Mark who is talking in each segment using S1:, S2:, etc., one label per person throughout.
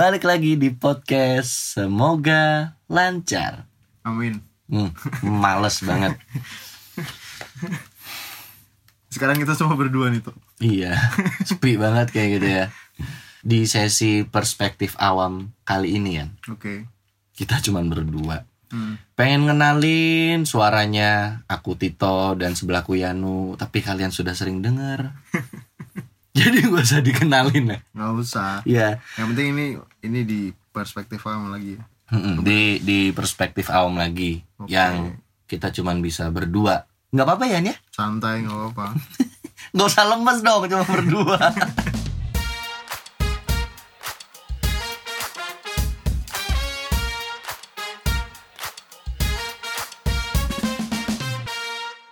S1: Balik lagi di podcast Semoga lancar
S2: Amin.
S1: hmm, Males banget
S2: Sekarang kita semua berdua nih tuh.
S1: Iya Sepi banget kayak gitu ya Di sesi perspektif awam kali ini ya
S2: Oke.
S1: Kita cuman berdua
S2: Hmm.
S1: Pengen ngenalin suaranya Aku Tito dan sebelahku Yanu Tapi kalian sudah sering denger Jadi gak usah dikenalin ya
S2: Nggak usah.
S1: Iya
S2: Yang penting ini ini di perspektif awam lagi.
S1: Mm-mm, di di perspektif awam lagi
S2: Oke.
S1: yang kita cuman bisa berdua nggak apa-apa ya Nia
S2: Santai nggak apa-apa.
S1: nggak usah lemes dong cuma berdua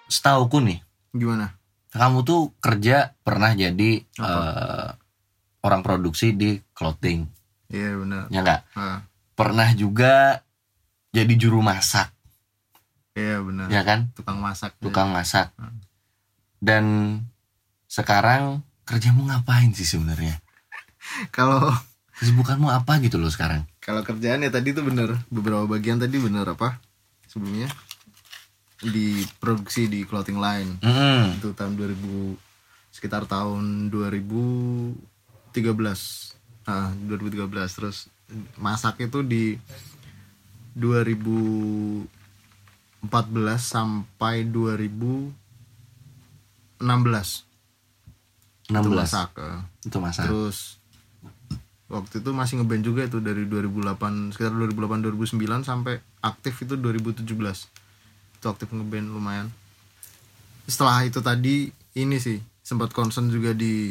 S1: setauku nih
S2: Gimana?
S1: Kamu tuh kerja pernah jadi eh, orang produksi di clothing.
S2: Iya benar.
S1: ya nggak?
S2: Ah,
S1: pernah juga jadi juru masak.
S2: Iya benar.
S1: ya kan?
S2: Tukang masak.
S1: tukang masak.
S2: Hmm.
S1: dan sekarang kerjamu ngapain sih sebenarnya?
S2: Kalau
S1: kesibukanmu apa gitu loh sekarang?
S2: Kalau kerjaan ya tadi tuh bener beberapa bagian tadi bener apa? Sebelumnya di produksi di clothing line.
S1: Mm-mm.
S2: itu tahun 2000 sekitar tahun 2013 nah 2013 terus masak itu di 2014 sampai 2016 itu
S1: 16
S2: masak eh.
S1: itu masak.
S2: Terus waktu itu masih ngeband juga itu dari 2008 sekitar 2008 2009 sampai aktif itu 2017 itu aktif ngeband lumayan. Setelah itu tadi ini sih sempat concern juga di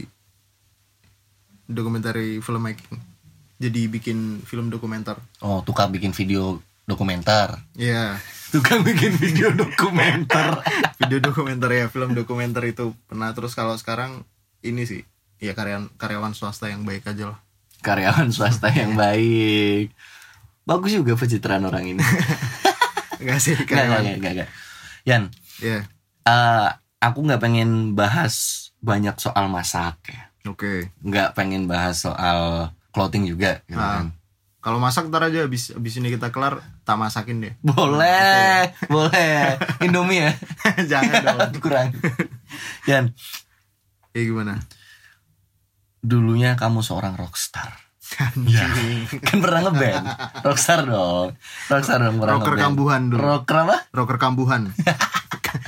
S2: documentary filmmaking. Jadi bikin film dokumenter.
S1: Oh tukang bikin video dokumenter.
S2: Ya
S1: tukang bikin video dokumenter.
S2: Video dokumenter ya film dokumenter itu. Pernah terus kalau sekarang ini sih. Ya karyawan karyawan swasta yang baik aja lah.
S1: Karyawan swasta yang baik. Bagus juga pencitraan orang ini
S2: Enggak sih
S1: Gak, gak, gak, gak, gak. Yan
S2: ya.
S1: eh, aku nggak pengen bahas banyak soal masak ya.
S2: Oke.
S1: Nggak pengen bahas soal clothing juga gitu
S2: Ah.
S1: kan.
S2: Kalau masak ntar aja abis, abis ini kita kelar tak masakin deh.
S1: boleh boleh. Indomie ya?
S2: Jangan dong.
S1: kurang. Yan.
S2: Ya gimana?
S1: dulunya kamu seorang rockstar ya kan pernah ngeband rockstar dong rockstar dong pernah
S2: Rocker
S1: ngeband.
S2: kambuhan dulu.
S1: rocker apa
S2: Rocker kambuhan.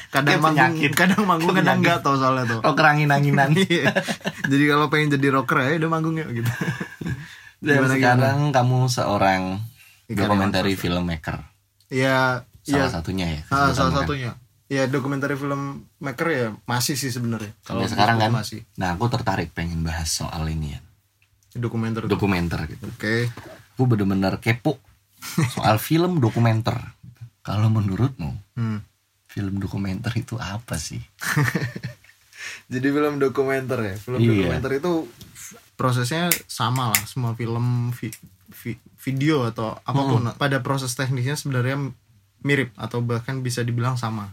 S2: kadang manggung, kadang manggung, kadang enggak tau soalnya tuh.
S1: rocker angin anginan
S2: Iya. Jadi kalau pengen jadi rocker ya udah manggungnya gitu.
S1: dan
S2: Gimana,
S1: sekarang kamu seorang documentary
S2: swasta.
S1: filmmaker
S2: Ya,
S1: salah
S2: ya.
S1: satunya ya
S2: Ah, salah
S1: kan?
S2: satunya. Ya dokumenter film maker ya masih sih sebenarnya.
S1: sampai sekarang kan
S2: masih
S1: nah aku tertarik pengen bahas soal ini ya
S2: dokumenter.
S1: dokumenter gitu
S2: Oke.
S1: aku bener-bener kepo soal film dokumenter kalau menurutmu
S2: Hmm.
S1: film dokumenter itu apa sih
S2: Jadi film dokumenter ya. Film
S1: Iya.
S2: dokumenter itu prosesnya sama lah semua film vi- vi- video atau apa pun. Pada proses teknisnya sebenarnya mirip atau bahkan bisa dibilang sama.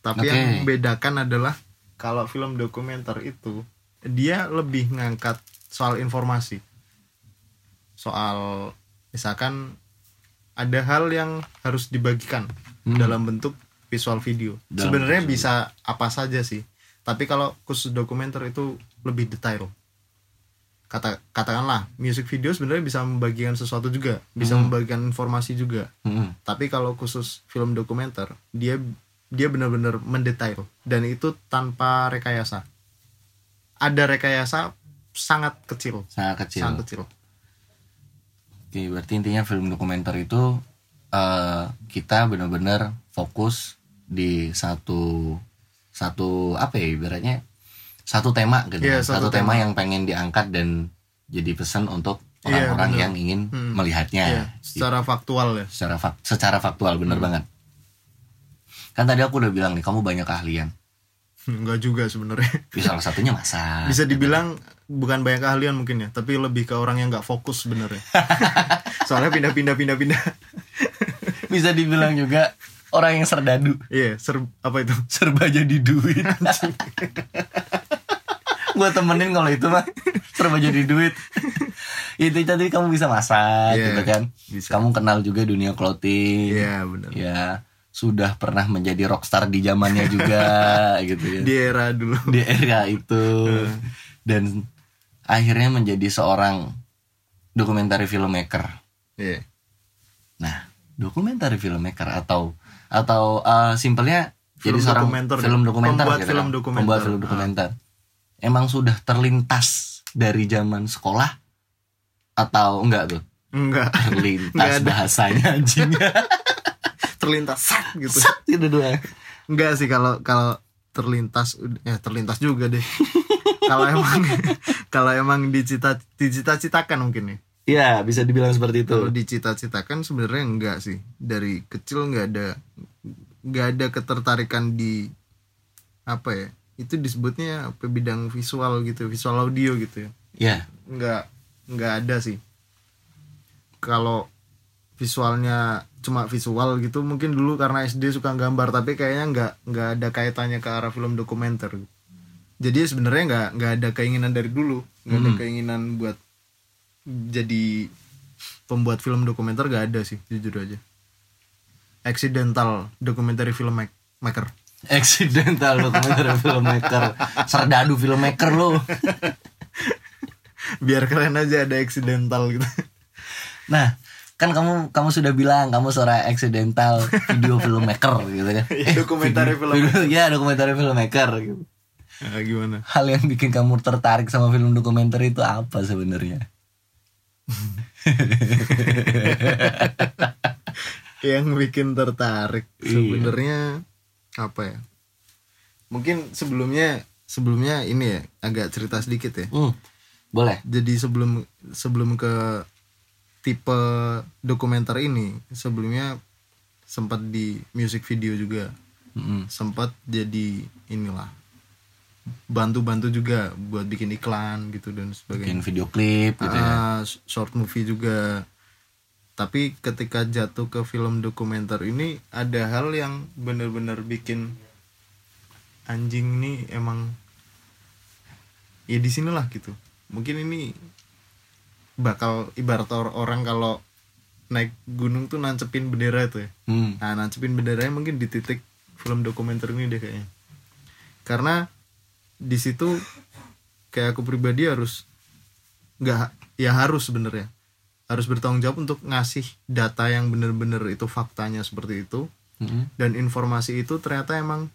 S2: Tapi
S1: Oke.
S2: yang membedakan adalah kalau film dokumenter itu dia lebih ngangkat soal informasi. Soal misalkan ada hal yang harus dibagikan
S1: Hmm.
S2: dalam bentuk visual video.
S1: Dalam
S2: Sebenarnya
S1: visual.
S2: bisa apa saja sih. Tapi kalau khusus dokumenter itu lebih detail. Kata katakanlah music video sebenarnya bisa membagikan sesuatu juga, bisa
S1: Hmm.
S2: membagikan informasi juga.
S1: Mm-mm.
S2: Tapi kalau khusus film dokumenter, dia dia benar-benar mendetail dan itu tanpa rekayasa. Ada rekayasa sangat kecil,
S1: sangat kecil
S2: sangat kecil.
S1: Oke, berarti intinya film dokumenter itu eh, kita benar-benar fokus di satu satu apa ya ibaratnya satu tema gitu
S2: Iya,
S1: satu,
S2: satu
S1: tema.
S2: tema.
S1: yang pengen diangkat dan jadi pesan untuk
S2: Iya,
S1: orang-orang
S2: bener.
S1: yang ingin
S2: Hmm.
S1: melihatnya
S2: Iya, secara faktual ya.
S1: secara fak- secara faktual
S2: Hmm.
S1: bener banget kan tadi aku udah bilang nih kamu banyak keahlian
S2: Enggak juga sebenarnya.
S1: Tapi salah satunya masak
S2: Bisa dibilang bukan banyak keahlian mungkin ya, tapi lebih ke orang yang nggak fokus sebenarnya. Soalnya pindah-pindah pindah-pindah.
S1: bisa dibilang juga orang yang serdadu
S2: Iya, ser apa itu?
S1: serba jadi duit gue temenin kalau itu mah serba jadi duit itu tadi kamu bisa masak
S2: Iya,
S1: gitu kan
S2: bisa.
S1: kamu kenal juga dunia clothing
S2: Iya benar.
S1: ya sudah pernah menjadi rockstar di zamannya juga gitu ya
S2: Di era dulu.
S1: di era itu dan akhirnya menjadi seorang dokumenter filmmaker
S2: Iya.
S1: nah dokumenter filmmaker atau atau eh, simpelnya
S2: Film
S1: jadi seorang
S2: dokumenter,
S1: film dokumenter
S2: Pembuat
S1: gitu
S2: film
S1: kan.
S2: dokumenter.
S1: pembuat film
S2: Ah.
S1: dokumenter emang sudah terlintas dari zaman sekolah atau enggak tuh
S2: Enggak. Enggak
S1: terlintas
S2: ada.
S1: bahasanya anjing
S2: Terlintas sak gitu.
S1: Sat, gitu doang
S2: Enggak sih kalau kalau terlintas ya terlintas juga deh. kalau emang kalau emang dicita dicita-citakan mungkin ya.
S1: ya bisa dibilang seperti itu
S2: Kalau dicita-citakan sebenarnya enggak sih. Dari kecil enggak ada enggak ada ketertarikan di apa ya? Itu disebutnya apa bidang visual gitu, visual audio gitu ya.
S1: ya
S2: Enggak enggak ada sih. Kalau visualnya cuma visual gitu mungkin dulu karena SD suka gambar tapi kayaknya nggak nggak ada kaitannya ke arah film dokumenter. Jadi sebenarnya nggak nggak ada keinginan dari dulu nggak ada keinginan buat jadi pembuat film dokumenter nggak ada sih jujur aja. Accidental documentary filmmaker.
S1: Accidental dokumenter filmmaker. Serdadu filmmaker lo
S2: biar keren aja ada accidental gitu.
S1: Nah kan kamu kamu sudah bilang kamu seorang accidental video filmmaker gitu kan.
S2: Iya, dokumenter
S1: video- ya dokumenter filmmaker gitu.
S2: nah, gimana?
S1: Hal yang bikin kamu tertarik sama film dokumenter itu apa sebenarnya?
S2: Yang bikin tertarik
S1: Iya.
S2: sebenarnya apa ya? Mungkin sebelumnya sebelumnya ini ya agak cerita sedikit ya.
S1: Hmm, boleh.
S2: Jadi sebelum sebelum ke tipe dokumenter ini. Sebelumnya sempat di music video juga.
S1: Mm-mm.
S2: sempat jadi inilah bantu-bantu juga buat bikin iklan gitu dan sebagainya.
S1: Bikin video klip gitu ya?
S2: Ah, short movie juga. Tapi ketika jatuh ke film dokumenter ini ada hal yang bener-bener bikin anjing nih emang ya di sinilah gitu. Mungkin ini bakal ibarat or- orang kalau naik gunung tuh nancepin bendera tuh ya
S1: Hmm.
S2: Nah, nancepin benderanya mungkin di titik film dokumenter ini deh kayaknya. Karena di situ kayak aku pribadi harus nggak ya harus sebenarnya harus bertanggung jawab untuk ngasih data yang bener-bener itu faktanya seperti itu
S1: Mm-mm.
S2: dan informasi itu ternyata emang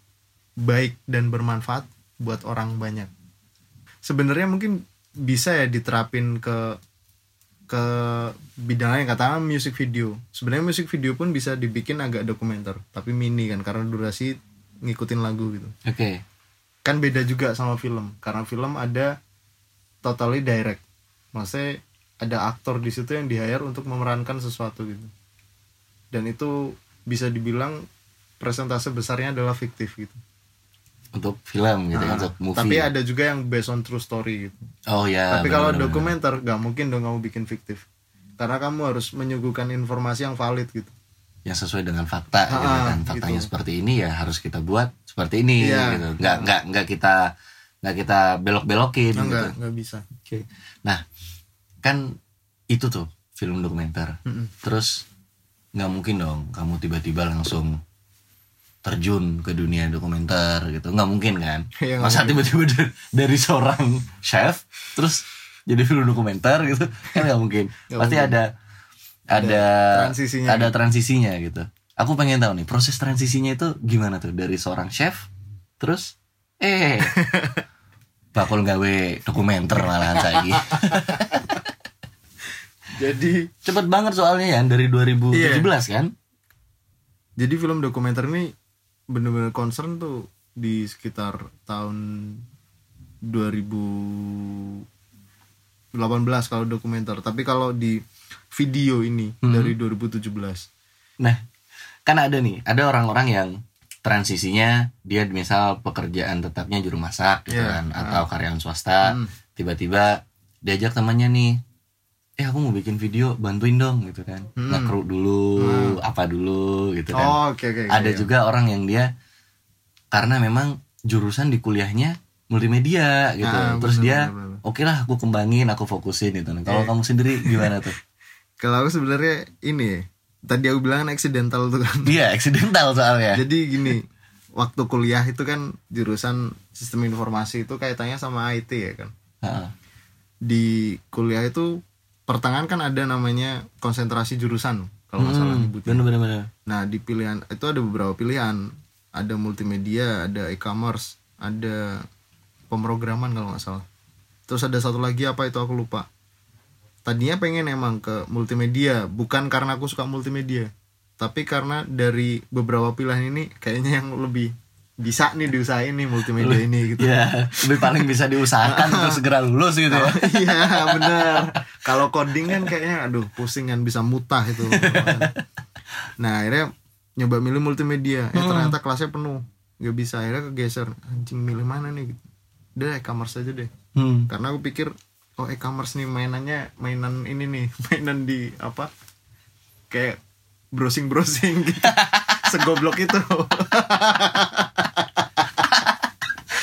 S2: baik dan bermanfaat buat orang banyak. Sebenarnya mungkin bisa ya diterapin ke ke bidang lain katakan music video. Sebenarnya music video pun bisa dibikin agak dokumenter, tapi mini kan karena durasi ngikutin lagu gitu.
S1: oke
S2: Kan beda juga sama film. Karena film ada totally direct. Maksudnya ada aktor di situ yang di hire untuk memerankan sesuatu gitu. Dan itu bisa dibilang presentase besarnya adalah fiktif gitu.
S1: untuk film gitu kan
S2: Nah,
S1: untuk movie
S2: tapi ada juga yang based on true story gitu.
S1: Oh ya
S2: tapi kalau
S1: benar-benar.
S2: dokumenter nggak mungkin dong kamu bikin fiktif. Karena kamu harus menyuguhkan informasi yang valid gitu.
S1: yang sesuai dengan fakta gitu
S2: Ah,
S1: kan faktanya
S2: gitu.
S1: seperti ini ya harus kita buat seperti ini
S2: Iya.
S1: gitu nggak nggak nggak kita nggak kita belok belokin
S2: Nah,
S1: gitu
S2: nggak nggak bisa.
S1: oke nah kan itu tuh film dokumenter
S2: Mm-mm.
S1: terus nggak mungkin dong kamu tiba-tiba langsung terjun ke dunia dokumenter gitu. Nggak mungkin kan?
S2: Nggak
S1: masa tiba-tiba dari, dari seorang chef terus jadi film dokumenter gitu. Kan nggak mungkin.
S2: Nggak
S1: pasti
S2: mungkin.
S1: ada ada
S2: transisinya
S1: ada transisinya gitu. Aku pengen tahu nih proses transisinya itu gimana tuh? Dari seorang chef terus eh bakul gawe dokumenter malahan saya
S2: Jadi
S1: cepet banget soalnya ya dari 2017
S2: Iya.
S1: kan?
S2: Jadi film dokumenter ini bener-bener concern tuh di sekitar tahun 2018 kalau dokumenter. Tapi kalau di video ini
S1: Hmm.
S2: dari 2017.
S1: Nah, kan ada nih, ada orang-orang yang transisinya dia misal pekerjaan tetapnya juru masak gitu
S2: Iya,
S1: kan atau karyawan swasta,
S2: Hmm.
S1: tiba-tiba diajak temannya nih, eh aku mau bikin video, bantuin dong gitu kan,
S2: Hmm.
S1: nge-crew dulu, apa dulu gitu kan.
S2: Oh, oke. oke,
S1: ada
S2: iya.
S1: juga orang yang dia karena memang jurusan di kuliahnya multimedia gitu
S2: Ah,
S1: terus
S2: bener,
S1: dia oke lah aku kembangin aku fokusin gitu nah
S2: Iya.
S1: kalau kamu sendiri gimana tuh
S2: Kalau aku sebenarnya ini tadi aku bilang kan accidental tuh kan.
S1: iya accidental soalnya
S2: Jadi gini, waktu kuliah itu kan jurusan sistem informasi itu kaitannya sama IT ya kan.
S1: Heeh.
S2: Di kuliah itu pertengahan kan ada namanya konsentrasi jurusan kalau nggak salah
S1: Hmm,
S2: nyebutnya.
S1: bener bener bener
S2: Nah di pilihan itu ada beberapa pilihan, ada multimedia, ada e-commerce, ada pemrograman kalau nggak salah. Terus ada satu lagi apa itu aku lupa. Tadinya pengen emang ke multimedia, bukan karena aku suka multimedia, tapi karena dari beberapa pilihan ini kayaknya yang lebih bisa nih diusahain nih multimedia ini gitu.
S1: ya lebih paling bisa diusahakan untuk segera lulus gitu ya.
S2: Iya bener. Kalau coding kan kayaknya aduh pusing kan bisa mutah itu. Nah akhirnya nyoba milih multimedia. Eh ternyata kelasnya penuh. Gak bisa akhirnya kegeser. Anjing milih mana nih? Gitu Udah e-commerce aja deh.
S1: Hmm.
S2: Karena aku pikir Oh e-commerce nih mainannya Mainan ini nih Mainan di apa Kayak browsing-browsing gitu. Segoblok itu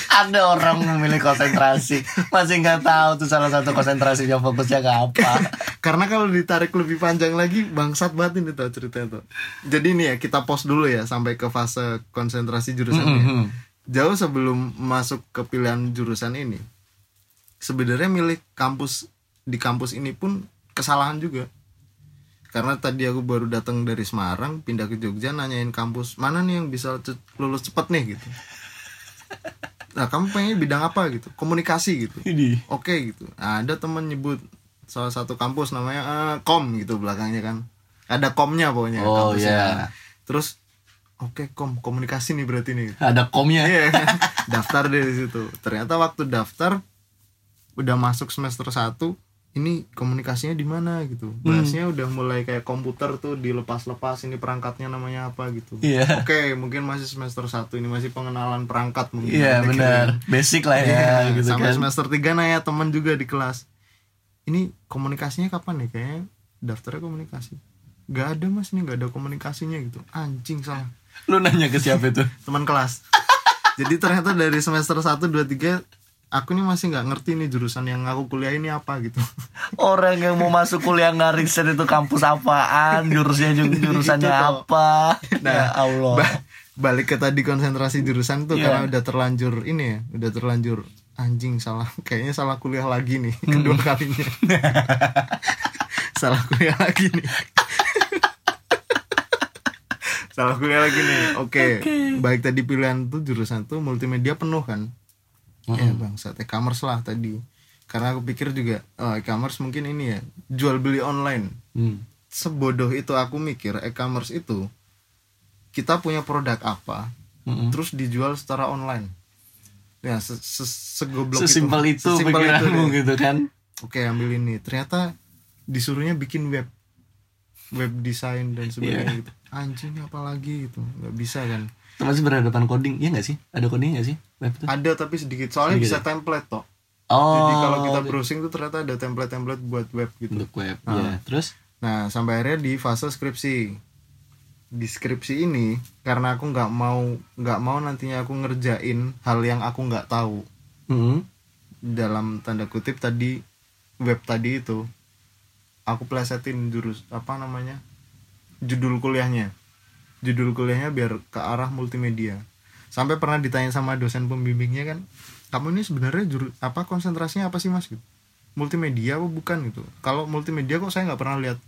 S1: ada orang memilih konsentrasi masih nggak tahu tuh salah satu konsentrasinya fokusnya ke apa
S2: Karena kalau ditarik lebih panjang lagi bangsat banget ini tuh ceritanya tuh. Jadi nih ya kita pause dulu ya sampai ke fase konsentrasi jurusannya.
S1: Mhm.
S2: Jauh sebelum masuk ke pilihan jurusan ini, sebenarnya milih kampus di kampus ini pun kesalahan juga. Karena tadi aku baru datang dari Semarang, pindah ke Jogja, nanyain kampus mana nih yang bisa lulus cepet nih gitu. Nah kamu pengen bidang apa gitu? Komunikasi gitu. Oke gitu. Nah, ada temen nyebut salah satu kampus namanya eh, kom gitu belakangnya kan. Ada komnya pokoknya
S1: Oh, iya.
S2: terus oke kom komunikasi nih berarti nih.
S1: Ada komnya.
S2: Iya, daftar deh di situ. Ternyata waktu daftar udah masuk semester 1 ini komunikasinya di mana gitu.
S1: Hmm.
S2: bahasnya udah mulai kayak komputer tuh dilepas-lepas ini perangkatnya namanya apa gitu.
S1: Iya.
S2: oke mungkin masih semester 1 ini masih pengenalan perangkat mungkin.
S1: Iya
S2: Ada
S1: benar.
S2: kira-kira.
S1: basic lah ya
S2: Iya,
S1: gitu
S2: sampai
S1: kan.
S2: semester 3 nanya teman juga di kelas. Ini komunikasinya kapan nih? Kayaknya daftarnya komunikasi. Gak ada mas nih gak ada komunikasinya gitu. Anjing salah.
S1: Lu nanya ke siapa itu?
S2: Teman kelas. Jadi ternyata dari semester 1, 2, 3 aku nih masih nggak ngerti nih jurusan yang aku kuliah ini apa gitu.
S1: Orang yang mau masuk kuliah nggak riset itu kampus apaan? Jurusnya jurusannya apa?
S2: Nah,
S1: ya Allah.
S2: Ba- balik ke tadi konsentrasi jurusan tuh
S1: Iya.
S2: karena udah terlanjur ini ya udah terlanjur anjing salah kayaknya salah kuliah lagi nih kedua kalinya. Salah kuliah lagi nih. Salah kuliah lagi nih oke. Baik tadi pilihan tuh jurusan tuh multimedia penuh kan ya bangsat e-commerce lah tadi. Karena aku pikir juga oh, e-commerce mungkin ini ya jual beli online.
S1: Hmm.
S2: sebodoh itu aku mikir e-commerce itu kita punya produk apa
S1: Mm-mm.
S2: terus dijual secara online. Ya se se- segoblok
S1: sesimpel itu,
S2: Sesimpel
S1: pikiranmu
S2: deh.
S1: gitu kan?
S2: Oke ambil ini. Ternyata disuruhnya bikin web. Web design dan sebagainya
S1: Iya.
S2: gitu. Anjing apa lagi gitu. Nggak bisa kan.
S1: Itu masih berhadapan coding iya nggak sih? Ada coding nggak sih? itu
S2: ada tapi sedikit. Soalnya
S1: Sedikit
S2: bisa template toh.
S1: Oh
S2: jadi kalau kita browsing tuh ternyata ada template-template buat web gitu.
S1: Untuk web
S2: Ah.
S1: ya terus?
S2: Nah, sampai akhirnya di fase skripsi. Di skripsi ini karena aku nggak mau nggak mau nantinya aku ngerjain hal yang aku nggak tahu.
S1: Mm-mm.
S2: dalam tanda kutip tadi web tadi itu aku plesetin jurus apa namanya judul kuliahnya. Judul kuliahnya biar ke arah multimedia sampai pernah ditanya sama dosen pembimbingnya kan kamu ini sebenarnya juru apa konsentrasinya apa sih mas? Gitu. Multimedia apa bukan? Gitu. Kalau multimedia kok saya nggak pernah lihat.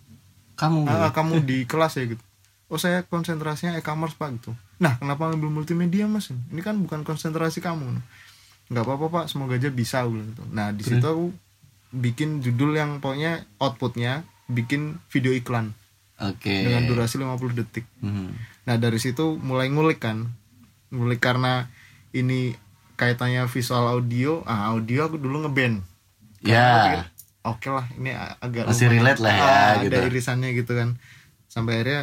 S1: Kamu
S2: Ah, kamu di kelas ya gitu. Oh saya konsentrasinya e-commerce pak gitu. Nah kenapa ngambil multimedia mas? Ini kan bukan konsentrasi kamu. Nggak apa-apa pak semoga aja bisa gitu. Nah di situ aku bikin judul yang pokoknya outputnya bikin video iklan
S1: oke.
S2: dengan durasi 50 detik.
S1: Mhm.
S2: nah dari situ mulai ngulik kan ngulik karena ini kaitannya visual audio. Ah audio aku dulu ngeband.
S1: Ya.
S2: Pikir, oke lah ini agak
S1: Masih
S2: lumayan,
S1: relate lah ya,
S2: ah,
S1: gitu.
S2: ada irisannya gitu kan. Sampai akhirnya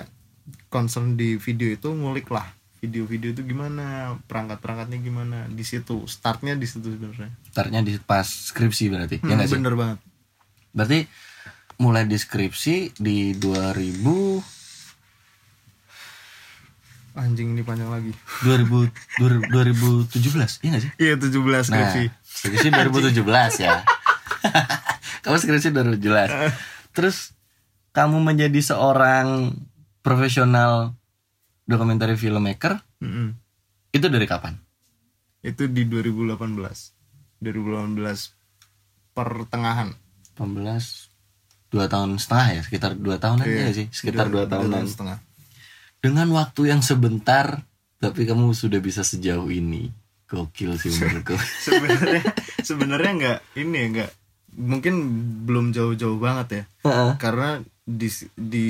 S2: concern di video itu ngulik lah. Video-video itu gimana perangkat-perangkatnya gimana. Di situ startnya di situ sebenarnya.
S1: Startnya di pas skripsi berarti ya
S2: Hmm,
S1: nggak sih?
S2: bener banget.
S1: Berarti mulai di skripsi di 2000
S2: anjing ini panjang lagi.
S1: 2000 2017 iya gak sih?
S2: Iya 17
S1: nah
S2: skripsi.
S1: skripsi 2017 ya. Kamu skripsi 2017 terus kamu menjadi seorang profesional dokumenter filmmaker
S2: Mm-mm.
S1: itu dari kapan?
S2: Itu di 2018 2018 pertengahan.
S1: 18 dua tahun setengah ya? Sekitar dua tahunan ya sih? Sekitar dua tahunan.
S2: setengah
S1: dengan waktu yang sebentar tapi kamu sudah bisa sejauh ini. Gokil sih menurutku.
S2: Sebenarnya sebenarnya nggak ini nggak mungkin belum jauh-jauh banget ya.
S1: Heeh.
S2: karena di di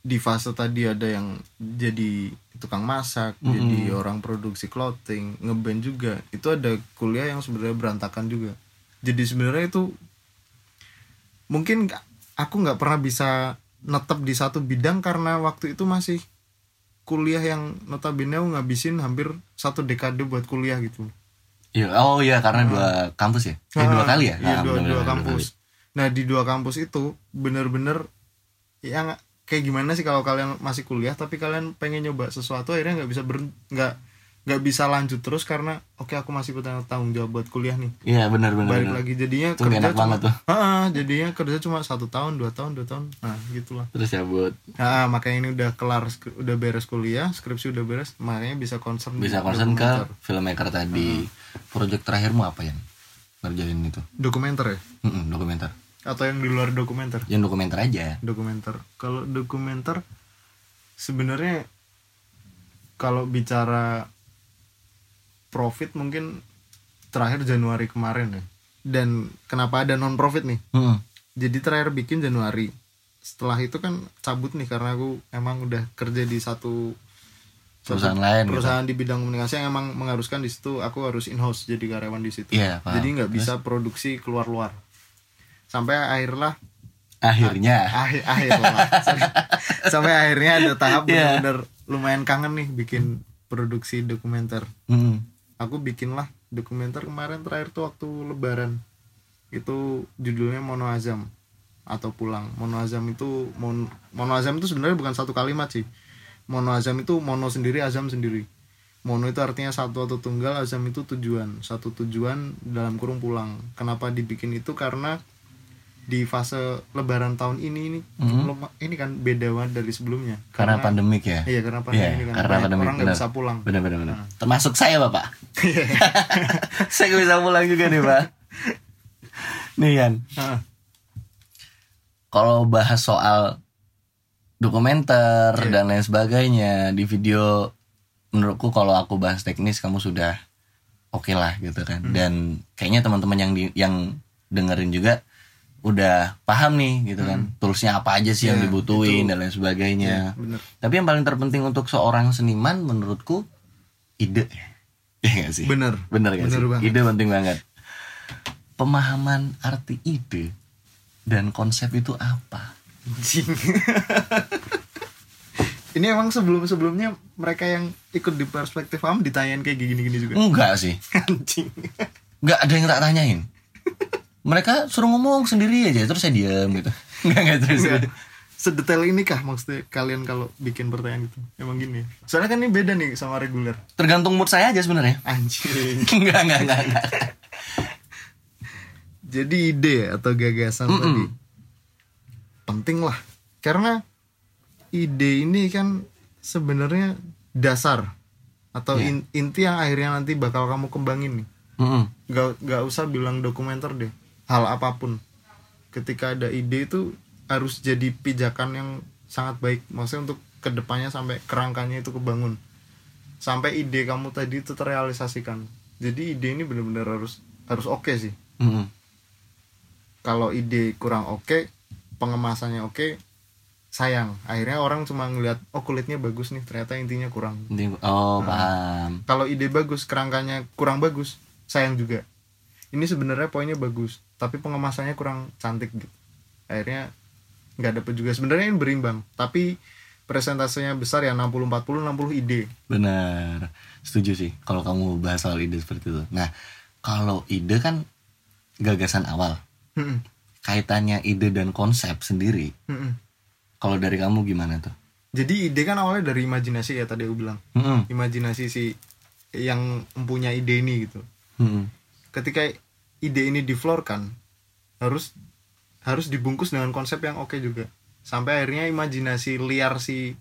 S2: di fase tadi ada yang jadi tukang masak jadi orang produksi clothing ngeband juga. Itu ada kuliah yang sebenarnya berantakan juga. Jadi sebenarnya itu mungkin aku nggak pernah bisa netep di satu bidang karena waktu itu masih kuliah yang notabene aku ngabisin hampir satu dekade buat kuliah gitu.
S1: Iya, oh iya karena dua kampus ya? Eh, dua kali ya?
S2: Iya,
S1: Ah,
S2: dua,
S1: bener-bener,
S2: dua
S1: dua
S2: kampus. Nah, di dua kampus itu bener-bener yang kayak gimana sih kalau kalian masih kuliah tapi kalian pengen nyoba sesuatu akhirnya nggak bisa ber nggak nggak bisa lanjut terus karena oke aku masih punya tanggung jawab buat kuliah nih.
S1: iya benar benar
S2: Balik
S1: benar.
S2: lagi jadinya
S1: Itu enak
S2: cuma
S1: banget tuh.
S2: Ah, jadinya kerja cuma satu tahun dua tahun dua tahun. Nah gitulah.
S1: Terus ya buat
S2: nah makanya ini udah kelar udah beres kuliah skripsi udah beres makanya bisa concern
S1: bisa concern ke filmmaker tadi. Project terakhirmu apa yang ngerjain itu?
S2: Dokumenter ya?
S1: Mm-mm, dokumenter.
S2: Atau yang di luar dokumenter?
S1: Yang dokumenter aja.
S2: Dokumenter. Kalau dokumenter sebenarnya kalau bicara profit mungkin terakhir Januari kemarin ya dan kenapa ada non profit nih
S1: Mm-mm.
S2: jadi terakhir bikin Januari setelah itu kan cabut nih karena aku emang udah kerja di satu
S1: Perusahaan
S2: satu
S1: lain gitu.
S2: perusahaan di bidang komunikasi yang emang mengharuskan di situ aku harus in house jadi karyawan di situ
S1: Iya, paham.
S2: jadi nggak bisa produksi keluar luar sampai akhirnya
S1: akhirnya
S2: akhir akhir lah. Sampai- akhirnya ada tahap
S1: Iya.
S2: benar-benar lumayan kangen nih bikin produksi dokumenter
S1: Mm-mm.
S2: Aku bikin lah dokumenter kemarin terakhir tuh waktu lebaran. Itu judulnya Mono Azam atau pulang. Mono Azam itu mon, Mono Azam itu sebenarnya bukan satu kalimat sih. Mono Azam itu mono sendiri azam sendiri. Mono itu artinya satu atau tunggal azam itu tujuan. Satu tujuan dalam kurung pulang. Kenapa dibikin itu? Karena di fase lebaran tahun ini ini luma- ini kan beda banget dari sebelumnya.
S1: Mhm. karena pandemik ya?
S2: Iya karena pandemi
S1: Iya,
S2: ini kan.
S1: karena
S2: banyak
S1: pandemi,
S2: orang nggak bisa pulang.
S1: Benar benar benar. Termasuk saya bapak. Saya nggak bisa pulang juga nih pak. Nih
S2: Heeh.
S1: kalau bahas soal dokumenter
S2: Iya.
S1: dan lain sebagainya di video menurutku kalau aku bahas teknis kamu sudah oke lah gitu kan.
S2: Hmm.
S1: dan kayaknya teman-teman yang di, yang dengerin juga udah paham nih gitu kan. Toolsnya apa aja sih yang
S2: Hmm. Iya,
S1: dibutuhin
S2: itu.
S1: dan lain sebagainya.
S2: Bener
S1: tapi yang paling terpenting untuk seorang seniman menurutku ide. Ya gak sih?
S2: Bener.
S1: bener gak
S2: Bener
S1: sih?
S2: banget.
S1: ide penting banget. Pemahaman arti ide dan konsep itu apa?
S2: Ini emang sebelum sebelumnya mereka yang ikut di perspektif am ditanyain kayak gini-gini juga?
S1: Enggak sih.
S2: Anjing.
S1: Enggak ada yang tak tanyain mereka suruh ngomong sendiri aja terus saya diam gitu. Enggak enggak terus.
S2: Enggak. sedetail ini kah maksudnya kalian kalau bikin pertanyaan gitu? Emang gini soalnya kan ini beda nih sama reguler.
S1: Tergantung mood saya aja sebenarnya.
S2: Anjing.
S1: Enggak enggak enggak, enggak.
S2: jadi ide ya, atau gagasan tadi? Penting lah. Karena ide ini kan sebenarnya dasar atau
S1: Iya.
S2: in- inti yang akhirnya nanti bakal kamu kembangin nih.
S1: Mm-mm.
S2: nggak nggak usah bilang dokumenter deh hal apa pun. Ketika ada ide itu harus jadi pijakan yang sangat baik. Maksudnya untuk ke depannya sampai kerangkanya itu kebangun. Sampai ide kamu tadi itu terrealisasikan. Jadi ide ini benar-benar harus harus oke sih.
S1: Mm-mm.
S2: kalau ide kurang oke pengemasannya oke sayang. Akhirnya orang cuma ngeliat oh kulitnya bagus nih ternyata intinya kurang.
S1: Oh paham.
S2: kalau ide bagus kerangkanya kurang bagus sayang juga ini sebenarnya poinnya bagus tapi pengemasannya kurang cantik gitu akhirnya nggak dapet juga sebenarnya ini berimbang tapi presentasenya besar ya 60 40 60 ide
S1: Benar, setuju sih kalau kamu bahas soal ide seperti itu. Nah, kalau ide kan gagasan awal,
S2: Mm-mm.
S1: kaitannya ide dan konsep sendiri.
S2: Mm-mm.
S1: Kalau dari kamu gimana tuh?
S2: jadi ide kan awalnya dari imajinasi ya tadi aku bilang imajinasi si yang mempunyai ide ini gitu. Ketika ide ini diflorkan harus harus dibungkus dengan konsep yang oke juga sampai akhirnya imajinasi liar si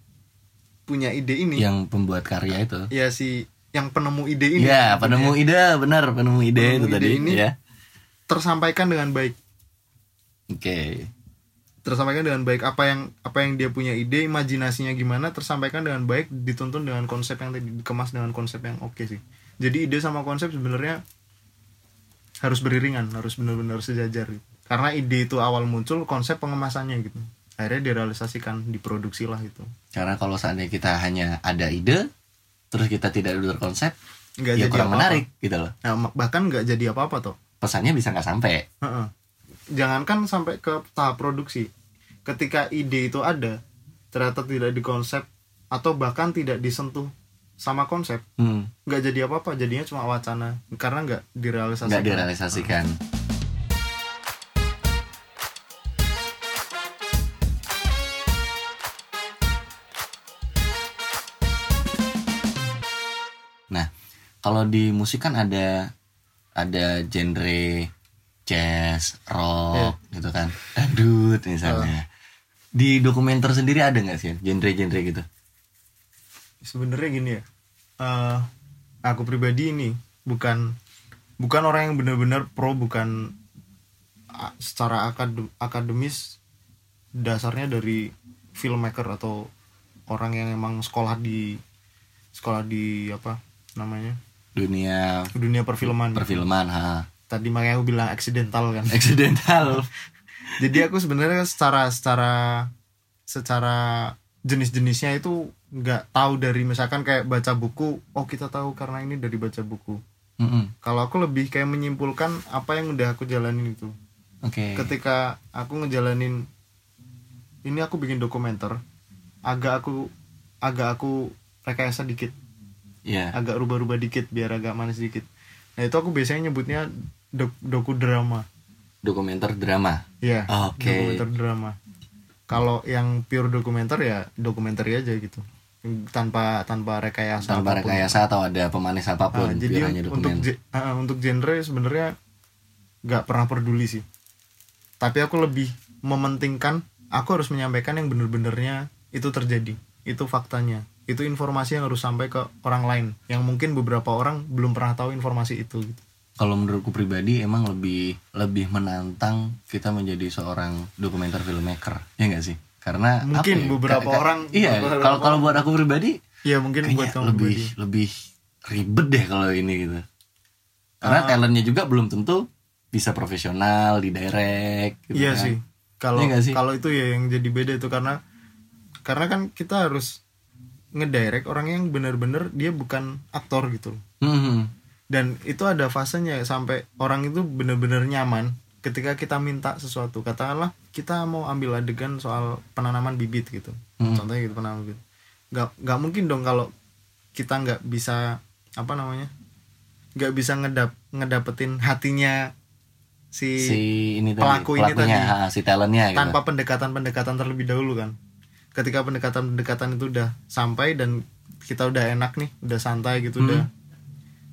S2: punya ide ini
S1: yang pembuat karya itu
S2: ya si yang penemu ide ini
S1: Iya, penemu ide benar penemu ide
S2: Penemu
S1: itu
S2: ide
S1: tadi
S2: ini.
S1: ya.
S2: tersampaikan dengan baik
S1: Oke.
S2: tersampaikan dengan baik apa yang apa yang dia punya ide imajinasinya gimana tersampaikan dengan baik dituntun dengan konsep yang tadi dikemas dengan konsep yang oke sih jadi ide sama konsep sebenarnya harus beriringan harus benar-benar sejajar gitu. karena ide itu awal muncul konsep pengemasannya gitu akhirnya direalisasikan diproduksi lah itu
S1: Karena kalau seandainya kita hanya ada ide terus kita tidak berkonsep
S2: nggak
S1: ya
S2: jadi
S1: kurang
S2: apa-apa.
S1: menarik gitu loh.
S2: nah, bahkan nggak jadi apa-apa toh
S1: Pesannya bisa nggak sampai.
S2: Heeh. jangankan sampai ke tahap produksi ketika ide itu ada ternyata tidak dikonsep atau bahkan tidak disentuh sama konsep.
S1: Hmm,
S2: nggak jadi apa-apa jadinya cuma wacana. Karena nggak direalisasikan.
S1: Nggak direalisasikan. Nah, kalau di musik kan ada ada genre jazz, rock gitu kan, dangdut misalnya. Di dokumenter sendiri ada nggak sih genre-genre gitu?
S2: Sebenarnya gini ya eh, aku pribadi ini bukan bukan orang yang benar-benar pro bukan secara akad- akademis dasarnya dari filmmaker atau orang yang emang sekolah di sekolah di apa namanya
S1: Dunia
S2: dunia perfilman
S1: perfilman, ha.
S2: tadi makanya aku bilang accidental kan
S1: Accidental.
S2: jadi aku sebenarnya secara secara secara jenis-jenisnya itu nggak tahu dari misalkan kayak baca buku oh kita tahu karena ini dari baca buku
S1: Mm-mm.
S2: kalau aku lebih kayak menyimpulkan apa yang udah aku jalanin itu
S1: Oke.
S2: ketika aku ngejalanin ini aku bikin dokumenter agak aku agak aku rekayasa dikit
S1: Iya.
S2: agak rubah-rubah dikit biar agak manis dikit nah itu aku biasanya nyebutnya dok- doku drama
S1: Dokumenter drama.
S2: Iya,
S1: Oke.
S2: dokumenter drama. Kalau yang pure dokumenter ya dokumenter aja gitu. Tanpa tanpa rekayasa
S1: Tanpa
S2: apa pun.
S1: rekayasa atau ada pemanis apa
S2: pun.
S1: Nah,
S2: jadi
S1: hanya
S2: untuk ah, untuk genre sebenarnya nggak pernah peduli sih. Tapi aku lebih mementingkan aku harus menyampaikan yang bener-benernya itu terjadi. Itu faktanya. Itu informasi yang harus sampai ke orang lain yang mungkin beberapa orang belum pernah tahu informasi itu gitu.
S1: Kalau menurutku pribadi emang lebih lebih menantang kita menjadi seorang dokumenter filmmaker. Ya enggak sih? Karena
S2: Mungkin
S1: apa ya?
S2: beberapa
S1: Ka- ka-
S2: orang
S1: Iya, kalau kalau buat aku pribadi
S2: Ya mungkin buat kamu
S1: lebih
S2: pribadi.
S1: lebih ribet deh kalau ini gitu. Karena
S2: Ah.
S1: talentnya juga belum tentu bisa profesional di direct gitu
S2: Iya
S1: kan.
S2: sih. Kalau
S1: nggak sih?
S2: kalau itu ya yang jadi beda itu karena karena kan kita harus ngedirect orang yang benar-benar dia bukan aktor gitu.
S1: Mhm.
S2: Dan itu ada fasenya sampai orang itu benar-benar nyaman ketika kita minta sesuatu. Katakanlah kita mau ambil adegan soal penanaman bibit gitu.
S1: Hmm.
S2: Contohnya gitu penanaman bibit. Gak, nggak mungkin dong kalau kita nggak bisa apa namanya? nggak bisa ngedap ngedapetin hatinya si,
S1: si ini tadi,
S2: pelaku ini tadi.
S1: ha, si talentnya gitu.
S2: tanpa pendekatan-pendekatan terlebih dahulu kan ketika pendekatan-pendekatan itu udah sampai dan kita udah enak nih udah santai gitu
S1: Hmm.
S2: udah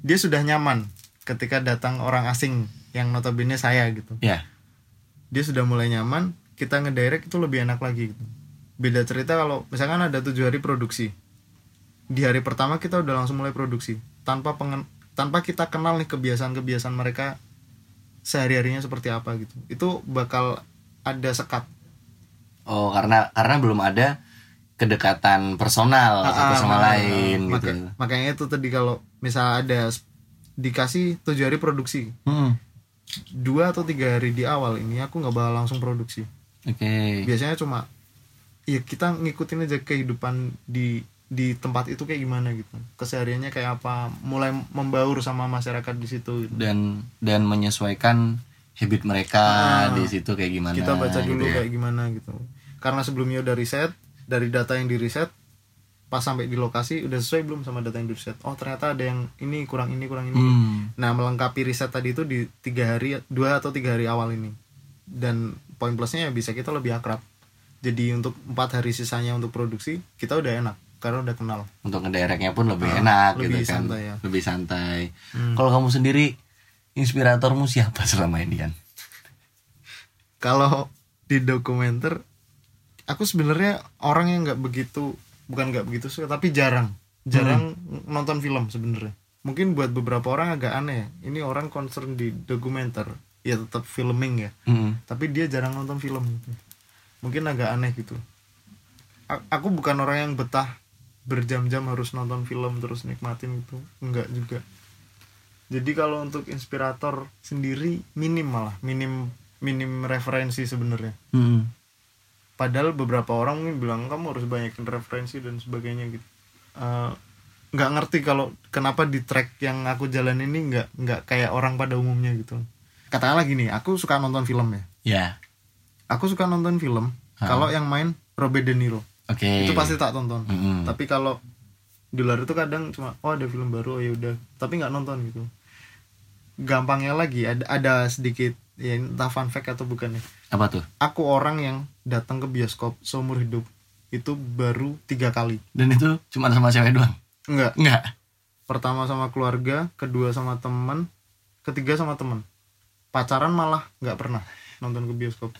S2: dia sudah nyaman ketika datang orang asing yang notabene saya gitu.
S1: Ya.
S2: dia sudah mulai nyaman kita ngedirect itu lebih enak lagi gitu. Beda cerita kalau misalkan ada tujuh hari produksi. Di hari pertama kita udah langsung mulai produksi tanpa pengen tanpa kita kenal nih kebiasaan-kebiasaan mereka sehari-harinya seperti apa gitu. Itu bakal ada sekat.
S1: Oh, karena karena belum ada kedekatan personal satu
S2: Ah,
S1: sama
S2: ah,
S1: lain
S2: maka-
S1: gitu.
S2: makanya itu tadi kalau misal ada dikasih tujuh hari produksi
S1: Hmm.
S2: dua atau tiga hari di awal ini aku nggak bakal langsung produksi
S1: Oke.
S2: biasanya cuma ya kita ngikutin aja kehidupan di di tempat itu kayak gimana gitu kesehariannya kayak apa mulai membaur sama masyarakat di situ gitu.
S1: Dan dan menyesuaikan habit mereka
S2: Ah.
S1: di situ kayak gimana.
S2: kita baca dulu
S1: gitu ya.
S2: kayak gimana gitu karena sebelumnya udah riset dari data yang di riset pas sampai di lokasi udah sesuai belum sama data yang di riset oh ternyata ada yang ini kurang ini kurang ini.
S1: Hmm.
S2: nah melengkapi riset tadi itu di tiga hari dua atau tiga hari awal ini. Dan poin plusnya ya bisa kita lebih akrab. Jadi untuk empat hari sisanya untuk produksi kita udah enak karena udah kenal.
S1: Untuk ngedereknya pun lebih
S2: Ah,
S1: enak
S2: lebih
S1: gitu kan.
S2: santai ya.
S1: lebih santai.
S2: Hmm.
S1: kalau kamu sendiri inspiratormu siapa selama ini kan
S2: kalau di dokumenter aku sebenarnya orang yang nggak begitu bukan nggak begitu suka tapi jarang. Jarang nonton film sebenarnya. Mungkin buat beberapa orang agak aneh ya. ini orang concern di dokumenter. Ya tetap filming ya.
S1: Mm.
S2: tapi dia jarang nonton film. Mungkin agak aneh gitu. A- aku bukan orang yang betah berjam-jam harus nonton film terus nikmatin itu. Enggak juga. Jadi kalau untuk inspirator sendiri minim malah. Minim minim referensi sebenarnya.
S1: Mm.
S2: Padahal beberapa orang mungkin bilang kamu harus banyakin referensi dan sebagainya gitu. Eh, nggak ngerti kalau kenapa di track yang aku jalan ini nggak nggak kayak orang pada umumnya gitu. Katakanlah gini aku suka nonton film ya.
S1: Ya.
S2: Aku suka nonton film kalau yang main Robert De Niro.
S1: Oke.
S2: Itu pasti tak tonton.
S1: Mm-mm.
S2: tapi kalau di luar itu kadang cuma oh ada film baru oh ya udah. Tapi nggak nonton gitu. Gampangnya lagi ada ada sedikit ya entah fun fact atau bukan ya
S1: apa tuh?
S2: Aku orang yang datang ke bioskop seumur hidup itu baru tiga kali.
S1: Dan itu cuma sama cewek doang?
S2: Enggak.
S1: Enggak?
S2: Pertama sama keluarga kedua sama teman ketiga sama teman. Pacaran malah nggak pernah nonton ke bioskop.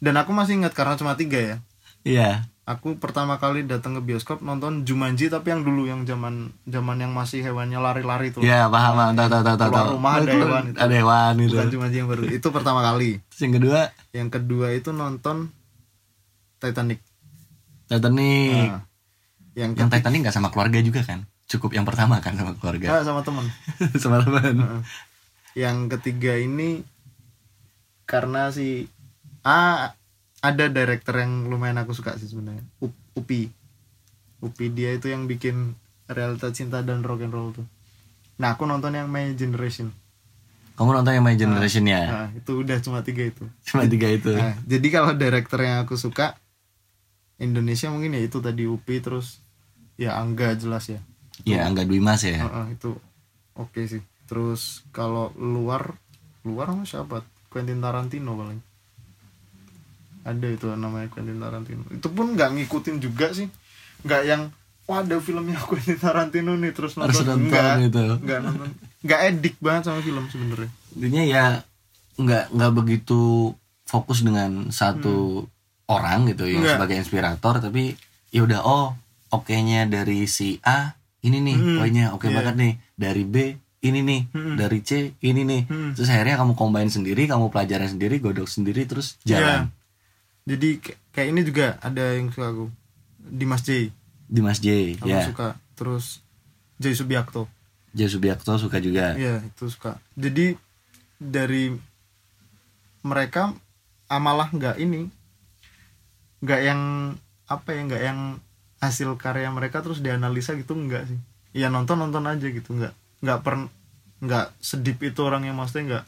S2: Dan aku masih ingat karena cuma tiga ya.
S1: Iya
S2: aku pertama kali datang ke bioskop nonton Jumanji tapi yang dulu yang zaman zaman yang masih hewannya lari-lari tuh
S1: Iya paham paham tahu tahu tahu tahu.
S2: Rumah ada hewan itu.
S1: Ada hewan itu.
S2: bukan Jumanji yang baru itu pertama kali
S1: Terus yang kedua
S2: yang kedua itu nonton Titanic
S1: Titanic.
S2: Nah, yang
S1: yang
S2: ketiga
S1: Titanic nggak sama keluarga juga kan? Cukup yang pertama kan sama keluarga.
S2: Ah, sama teman
S1: sama teman.
S2: Heeh. yang ketiga ini karena si ah ada director yang lumayan aku suka sih sebenarnya. Up- Upi. Upi dia itu yang bikin realita cinta dan rock and roll tuh. Nah aku nonton yang My Generation.
S1: Kamu nonton yang My Generation ya?
S2: nah itu udah cuma tiga itu.
S1: Cuma tiga itu.
S2: nah, jadi kalau director yang aku suka Indonesia mungkin ya itu tadi Upi terus ya Angga jelas ya.
S1: Iya, Angga Dwi Mas ya.
S2: Heeh, itu oke sih. Terus kalau luar luar sama siapa? Quentin Tarantino paling ada itu namanya Quentin Tarantino. Itu pun nggak ngikutin juga sih. Nggak yang wah ada filmnya Quentin Tarantino nih terus
S1: Harus
S2: nonton.
S1: nonton
S2: nggak. nggak nonton. Nggak edik banget sama film sebenarnya.
S1: Intinya ya nggak nggak begitu fokus dengan satu orang gitu yang
S2: Nggak.
S1: sebagai inspirator tapi ya udah oh oke-nya dari si A ini nih
S2: Hmm,
S1: poinnya oke
S2: iya.
S1: banget nih. Dari B ini nih.
S2: Hmm.
S1: dari C ini nih.
S2: Hmm.
S1: terus akhirnya kamu combine sendiri kamu pelajarin sendiri godok sendiri terus jalan
S2: jadi kayak- ini juga ada yang suka aku. Dimas J.
S1: Di Mas J
S2: aku
S1: ya.
S2: suka. Terus J Subiakto.
S1: J Subiakto suka juga.
S2: Iya itu suka. Jadi dari mereka amalah nggak ini, nggak yang apa ya nggak yang hasil karya mereka terus dianalisa gitu nggak sih. Ya nonton nonton aja gitu nggak nggak per nggak sedip itu orang yang maksudnya nggak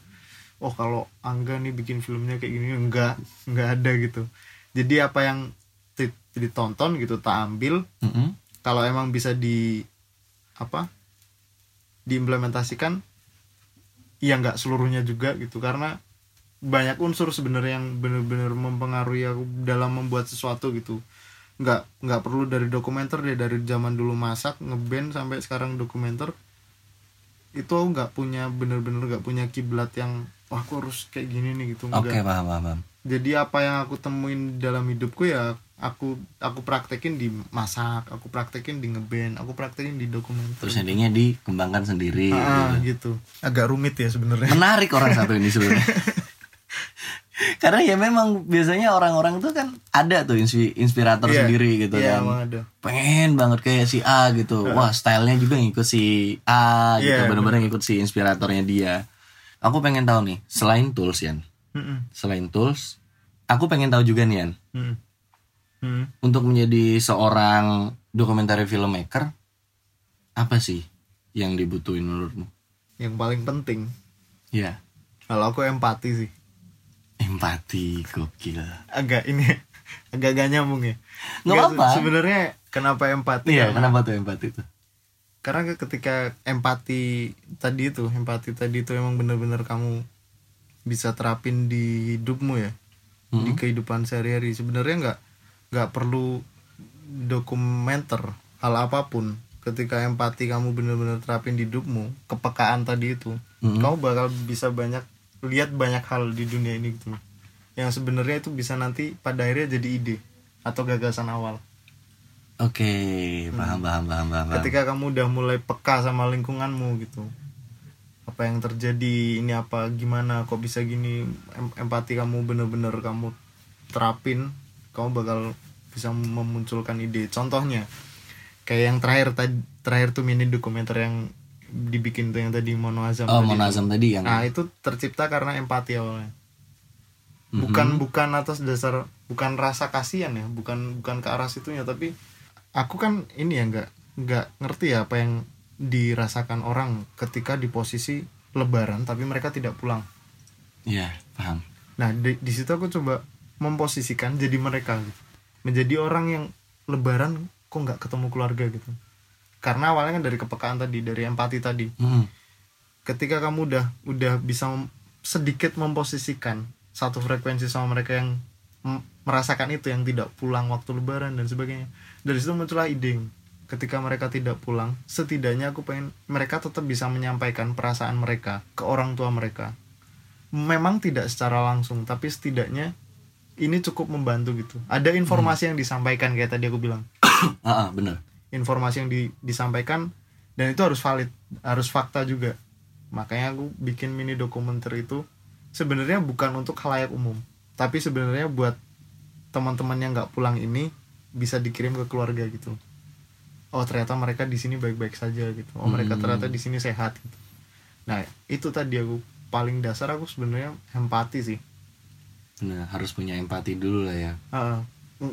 S2: oh kalau Angga nih bikin filmnya kayak gini nggak nggak ada gitu. Jadi apa yang ditonton gitu tak ambil
S1: Mm-mm.
S2: kalau emang bisa di apa diimplementasikan ya nggak seluruhnya juga gitu karena banyak unsur sebenarnya yang benar-benar mempengaruhi aku dalam membuat sesuatu gitu nggak nggak perlu dari dokumenter deh dari zaman dulu masak ngeband sampai sekarang dokumenter itu aku nggak punya bener-bener nggak punya kiblat yang wah aku harus kayak gini nih gitu
S1: oke
S2: nggak
S1: paham paham paham.
S2: jadi apa yang aku temuin dalam hidupku ya aku aku praktekin di masak aku praktekin di ngeband aku praktekin di dokumenter.
S1: Terus endingnya dikembangkan sendiri
S2: ah,
S1: gitu.
S2: gitu. Agak rumit ya sebenarnya.
S1: Menarik orang satu ini sebenarnya. Karena ya memang biasanya orang-orang tuh kan ada tuh inspi- inspirator
S2: Iya,
S1: sendiri gitu
S2: iya,
S1: kan.
S2: ada.
S1: Pengen banget kayak si A gitu. Wah stylenya juga ngikut si A gitu.
S2: Iya,
S1: bener-bener ngikut si inspiratornya dia aku pengen tahu nih selain tools Yan.
S2: Mm-mm.
S1: selain tools aku pengen tahu juga nih Yan.
S2: Mm.
S1: Untuk menjadi seorang documentary filmmaker apa sih yang dibutuhin menurutmu?
S2: Yang paling penting.
S1: Ya
S2: kalau aku empati sih.
S1: Empati gokil.
S2: Agak ini agak gak nyambung ya.
S1: Nggak
S2: se- sebenarnya kenapa empati
S1: iya
S2: karena,
S1: kenapa tuh empati tuh
S2: karena ke- ketika empati tadi itu empati tadi itu emang bener-bener kamu bisa terapin di hidupmu ya. Di
S1: Hmm.
S2: kehidupan sehari-hari. Sebenarnya nggak nggak perlu dokumenter hal apa pun. Ketika empati kamu bener-bener terapin di hidupmu kepekaan tadi itu
S1: Mhm.
S2: kamu bakal bisa banyak lihat banyak hal di dunia ini gitu. Yang sebenarnya itu bisa nanti pada akhirnya jadi ide atau gagasan awal
S1: oke paham paham paham paham paham.
S2: ketika kamu udah mulai peka sama lingkunganmu gitu apa yang terjadi ini apa gimana kok bisa gini Em- empati kamu bener-bener kamu terapin kamu bakal bisa memunculkan ide contohnya kayak yang terakhir tadi terakhir tuh mini dokumenter yang dibikin tuh yang tadi Mono Azam
S1: oh
S2: tadi.
S1: monazam tadi yang
S2: nah itu tercipta karena empati awalnya
S1: Mhm.
S2: bukan bukan atas dasar bukan rasa kasihan ya bukan bukan ke arah situnya tapi aku kan ini ya nggak nggak ngerti ya apa yang dirasakan orang ketika di posisi lebaran tapi mereka tidak pulang.
S1: Iya paham.
S2: Nah di, di situ aku coba memposisikan jadi mereka gitu. Menjadi orang yang lebaran kok nggak ketemu keluarga gitu. Karena awalnya kan dari kepekaan tadi dari empati tadi.
S1: Mhm.
S2: ketika kamu udah udah bisa mem- sedikit memposisikan satu frekuensi sama mereka yang merasakan itu yang tidak pulang waktu lebaran dan sebagainya dari situ muncullah ide. Ketika mereka tidak pulang setidaknya aku pengen mereka tetap bisa menyampaikan perasaan mereka ke orang tua mereka. Memang tidak secara langsung tapi setidaknya ini cukup membantu gitu. Ada informasi yang disampaikan kayak tadi aku bilang.
S1: Ah ah, bener.
S2: Informasi yang di- disampaikan dan itu harus valid harus fakta juga. Makanya aku bikin mini dokumenter itu sebenarnya bukan untuk halayak umum tapi sebenarnya buat teman-teman yang nggak pulang ini bisa dikirim ke keluarga gitu oh ternyata mereka di sini baik-baik saja gitu oh mereka
S1: Hmm.
S2: ternyata di sini sehat gitu nah itu tadi aku paling dasar aku sebenarnya empati sih
S1: bener harus punya empati dulu lah ya
S2: Heeh.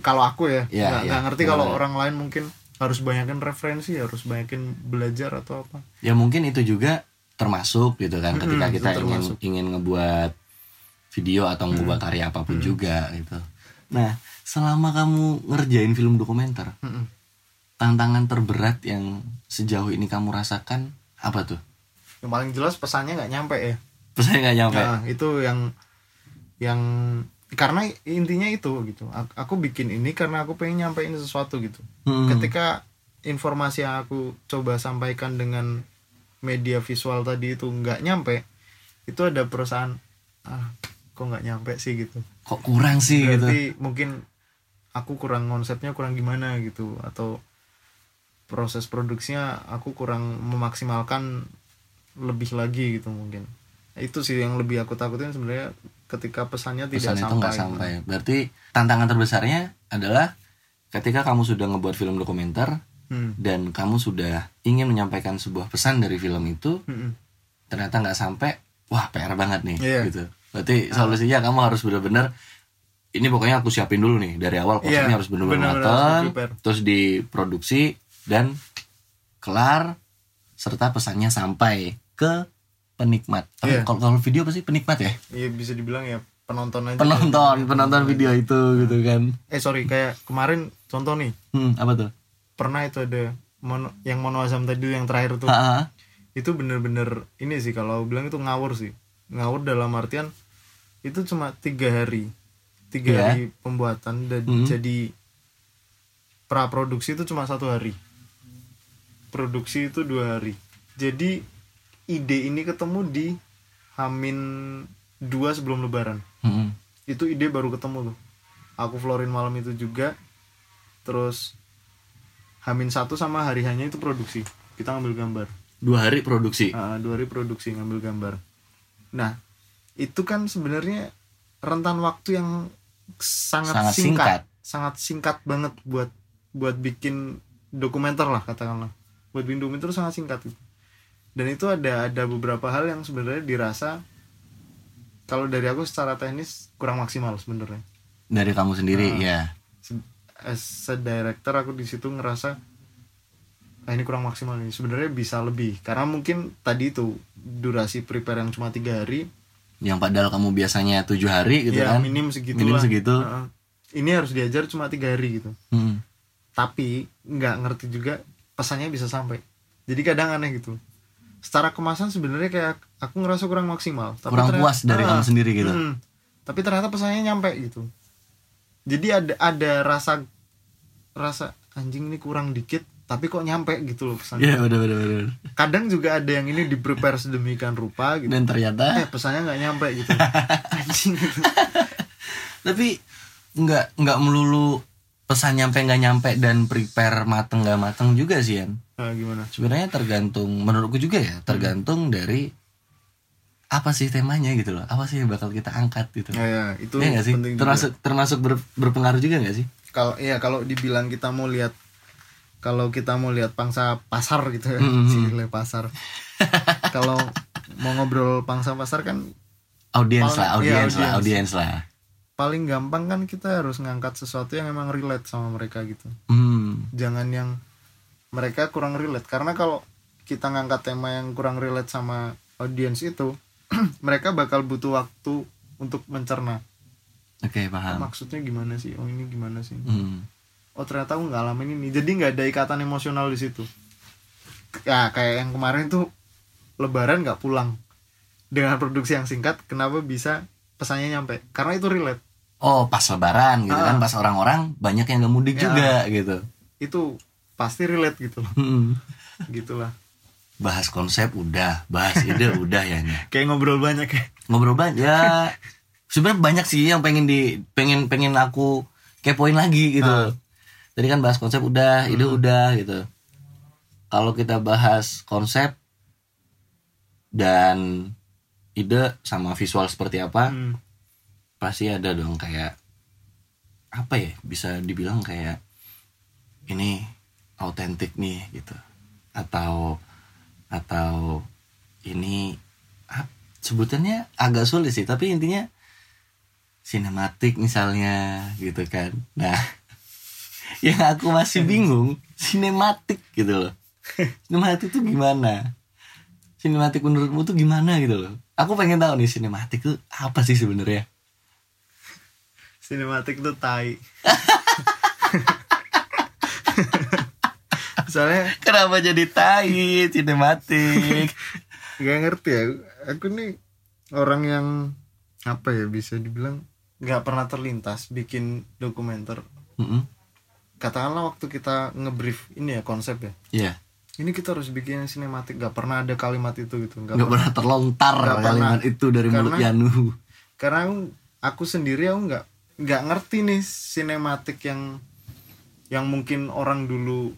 S2: kalau aku ya
S1: Iya,
S2: nggak
S1: iya.
S2: nggak ngerti kalau
S1: Benar.
S2: orang lain mungkin harus banyakin referensi harus banyakin belajar atau apa
S1: ya mungkin itu juga termasuk gitu kan ketika
S2: Mm-mm,
S1: kita ingin
S2: termasuk.
S1: ingin ngebuat video atau ngebuat karya apa pun juga gitu nah selama kamu ngerjain film dokumenter
S2: Mm-mm.
S1: tantangan terberat yang sejauh ini kamu rasakan apa tuh?
S2: Yang paling jelas pesannya nggak nyampe ya.
S1: Saya nggak nyampe?
S2: Nah itu yang yang karena intinya itu gitu. Aku, bikin ini karena aku pengen nyampein sesuatu gitu.
S1: Mm-mm.
S2: ketika informasi yang aku coba sampaikan dengan media visual tadi itu nggak nyampe itu ada perasaan ah kok nggak nyampe sih gitu
S1: kok kurang sih gitu
S2: berarti mungkin aku kurang konsepnya kurang gimana gitu atau proses produksinya aku kurang memaksimalkan lebih lagi gitu mungkin itu sih yang lebih aku takutin sebenarnya ketika pesannya tidak
S1: pesan itu
S2: sampai
S1: nggak sampai berarti tantangan terbesarnya adalah ketika kamu sudah ngebuat film dokumenter
S2: Hmm.
S1: dan kamu sudah ingin menyampaikan sebuah pesan dari film itu
S2: Mm-mm.
S1: ternyata nggak sampai wah PR banget nih
S2: Iya.
S1: gitu berarti solusinya kamu harus benar-benar ini pokoknya aku siapin dulu nih dari awal konsepnya
S2: Iya,
S1: harus benar-benar matang terus diproduksi dan kelar serta pesannya sampai ke penikmat. Tapi
S2: Iya.
S1: kalau kalau video pasti penikmat ya?
S2: Iya bisa dibilang ya penonton aja.
S1: Penonton penonton video itu gitu kan.
S2: Eh sorry kayak kemarin contoh nih.
S1: Hmm, apa tuh?
S2: Pernah itu ada mono, yang mono azam tadi yang terakhir tuh.
S1: Ha-ha.
S2: itu bener-bener ini sih kalau bilang itu ngawur sih ngawur dalam artian itu cuma tiga hari. Tiga
S1: Iya.
S2: hari pembuatan dan
S1: Hmm.
S2: jadi pra produksi itu cuma satu hari. Produksi itu dua hari. Jadi ide ini ketemu di Hamin dua sebelum Lebaran.
S1: Hmm.
S2: itu ide baru ketemu tuh. Aku florin malam itu juga. Terus Hamin satu sama hari hanya itu produksi. Kita ngambil gambar.
S1: Dua hari produksi?
S2: Ah, dua hari produksi ngambil gambar nah itu kan sebenarnya rentan waktu yang sangat,
S1: Sangat
S2: singkat,
S1: singkat.
S2: sangat singkat banget buat buat bikin dokumenter lah katakanlah. Buat bikin dokumenter itu sangat singkat itu. Dan itu ada ada beberapa hal yang sebenarnya dirasa kalau dari aku secara teknis kurang maksimal sebenarnya.
S1: Dari kamu sendiri ya
S2: Se- as a director aku di situ ngerasa ah ini kurang maksimal nih. Sebenarnya bisa lebih. Karena mungkin tadi itu durasi prepare yang cuma tiga hari.
S1: Yang padahal kamu biasanya tujuh hari gitu
S2: ya
S1: kan?
S2: minim segitu
S1: Minim
S2: lah.
S1: segitu.
S2: Ini harus diajar cuma tiga hari gitu.
S1: Hmm.
S2: tapi nggak ngerti juga pesannya bisa sampai. Jadi kadang aneh gitu. Secara kemasan sebenarnya kayak aku ngerasa kurang maksimal.
S1: Kurang puas dari kamu sendiri gitu.
S2: mm, tapi ternyata pesannya nyampe gitu. Jadi ada ada rasa rasa anjing ini kurang dikit tapi kok nyampe gitu loh pesannya
S1: Iya bener bener bener.
S2: kadang juga ada yang ini di prepare sedemikian rupa gitu
S1: Dan
S2: eh
S1: ternyata
S2: pesannya nggak nyampe gitu anjing gitu
S1: tapi nggak nggak melulu pesan nyampe nggak nyampe dan prepare mateng nggak mateng juga sih Yan.
S2: nah, gimana
S1: Sebenarnya tergantung menurutku juga ya tergantung dari apa sih temanya gitu loh. Apa sih yang bakal kita angkat gitu.
S2: ya, ya itu
S1: Iya nggak sih?
S2: penting juga.
S1: Termasuk termasuk ber- berpengaruh juga nggak sih?
S2: kalau iya kalau dibilang kita mau lihat kalau kita mau lihat pangsa pasar gitu ya
S1: Mm-mm.
S2: nilai pasar kalau mau ngobrol pangsa pasar kan
S1: Audiens
S2: Paling-
S1: lah,
S2: iya,
S1: audiens lah,
S2: audiens.
S1: lah.
S2: paling gampang kan kita harus ngangkat sesuatu yang emang relate sama mereka gitu
S1: Hmm.
S2: jangan yang mereka kurang relate karena kalau kita ngangkat tema yang kurang relate sama audiens itu mereka bakal butuh waktu untuk mencerna
S1: Oke, paham.
S2: maksudnya gimana sih oh ini gimana sih
S1: Hmm.
S2: Oh ternyata aku ngalamin ini jadi nggak ada ikatan emosional di situ ya kayak yang kemarin tuh lebaran nggak pulang dengan produksi yang singkat kenapa bisa pesannya nyampe karena itu relate
S1: Oh, pas lebaran gitu
S2: Ah.
S1: kan, pas orang-orang banyak yang gak mudik
S2: Ya.
S1: juga gitu.
S2: itu pasti relate gitu loh
S1: Hmm.
S2: gitulah
S1: Bahas konsep udah, bahas ide udah ya.
S2: Kayak ngobrol banyak ya
S1: ngobrol banyak ya sebenarnya banyak sih yang pengen di pengen pengen aku kepoin lagi gitu
S2: Ah.
S1: Tadi kan bahas konsep udah ide udah gitu. Kalau kita bahas konsep dan ide sama visual seperti apa
S2: Hmm.
S1: pasti ada dong kayak apa ya bisa dibilang kayak ini autentik nih gitu. Atau atau ini ap- sebutannya agak sulit sih tapi intinya sinematik misalnya gitu kan. Nah yang aku masih bingung sinematik gitu loh. Sinematik itu gimana? Sinematik menurutmu tuh gimana gitu loh? Aku pengen tahu nih sinematik itu apa sih sebenarnya?
S2: Sinematik tuh tai. Soalnya
S1: Kenapa jadi tai sinematik?
S2: nggak ngerti ya. Aku nih orang yang apa ya bisa dibilang nggak pernah terlintas bikin dokumenter.
S1: Mm-mm.
S2: Katakanlah waktu kita ngebrief ini ya konsep ya
S1: Iya,
S2: ini kita harus bikin sinematik nggak pernah ada kalimat itu gitu nggak
S1: nggak
S2: pernah
S1: pernah terlontar
S2: Nggak
S1: kalimat
S2: pernah.
S1: itu dari mulut
S2: Karena-
S1: Yanu.
S2: karena aku- sendiri aku nggak nggak ngerti nih sinematik yang yang mungkin orang dulu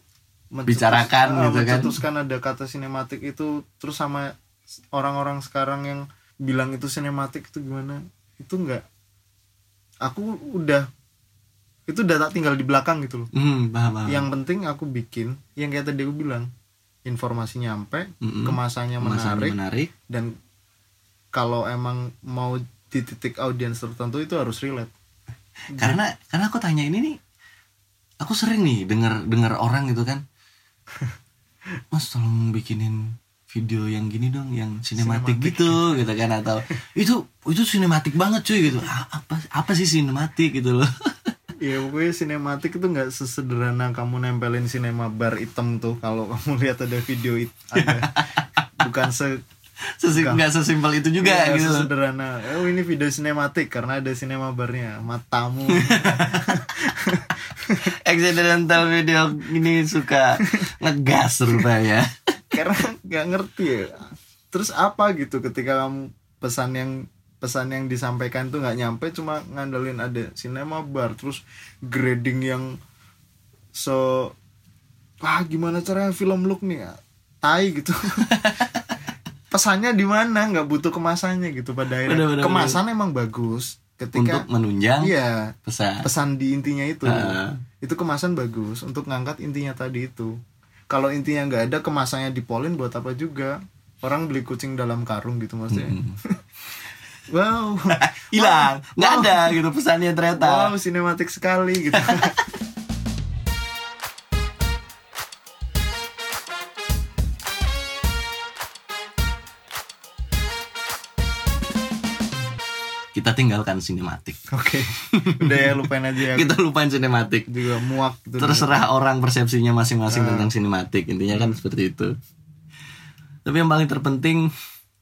S1: Bicarakan
S2: ah,
S1: gitu kan.
S2: mencetuskan ada kata sinematik itu terus sama orang-orang sekarang yang bilang itu sinematik itu gimana itu nggak aku udah itu udah tak tinggal di belakang gitu loh
S1: Hmm, paham, paham.
S2: yang penting aku bikin yang kayak tadi aku bilang informasi nyampe
S1: Mm-mm.
S2: kemasannya
S1: Kemasannya
S2: menarik
S1: menarik.
S2: dan kalau emang mau di titik audiens tertentu itu harus relate
S1: Karena karena aku tanya ini nih, aku sering nih dengar dengar orang gitu kan, Mas tolong bikinin video yang gini dong, yang sinematik gitu, gitu kan atau itu itu sinematik banget cuy gitu. "Ah, Apa apa sih sinematik gitu loh?
S2: ya pokoknya sinematik itu nggak sesederhana kamu nempelin sinema bar hitam tuh kalau kamu lihat ada video it, ada. Bukan se
S1: Sesim, nggak sesimpel itu juga
S2: nggak
S1: gitu. loh.
S2: sesederhana. Oh ini video sinematik karena ada sinema barnya. Matamu.
S1: Accidental video ini suka ngegas rupanya.
S2: Karena nggak ngerti ya. Terus apa gitu ketika kamu pesan yang pesan yang disampaikan tuh nggak nyampe cuma ngandelin ada cinema bar terus grading yang so wah gimana caranya film look nih? Ya tai gitu. Pesannya di mana? Nggak butuh kemasannya gitu pada akhirnya.
S1: Bener, bener,
S2: kemasan emang bagus. Ketika
S1: untuk menunjang
S2: iya
S1: pesan.
S2: pesan di intinya itu.
S1: Heeh.
S2: itu kemasan bagus untuk ngangkat intinya tadi itu. Kalau intinya nggak ada kemasannya dipolin buat apa juga? Orang beli kucing dalam karung gitu maksudnya.
S1: Mm.
S2: Wow.
S1: Hilang. Nggak
S2: Wow.
S1: ada gitu pesannya ternyata.
S2: Wow sinematik sekali gitu.
S1: Kita tinggalkan sinematik.
S2: Oke. Udah ya lupain aja ya.
S1: Kita lupain sinematik.
S2: Juga muak gitu
S1: terserah orang persepsinya masing-masing
S2: Ah.
S1: tentang sinematik. Intinya kan seperti itu. Tapi yang paling terpenting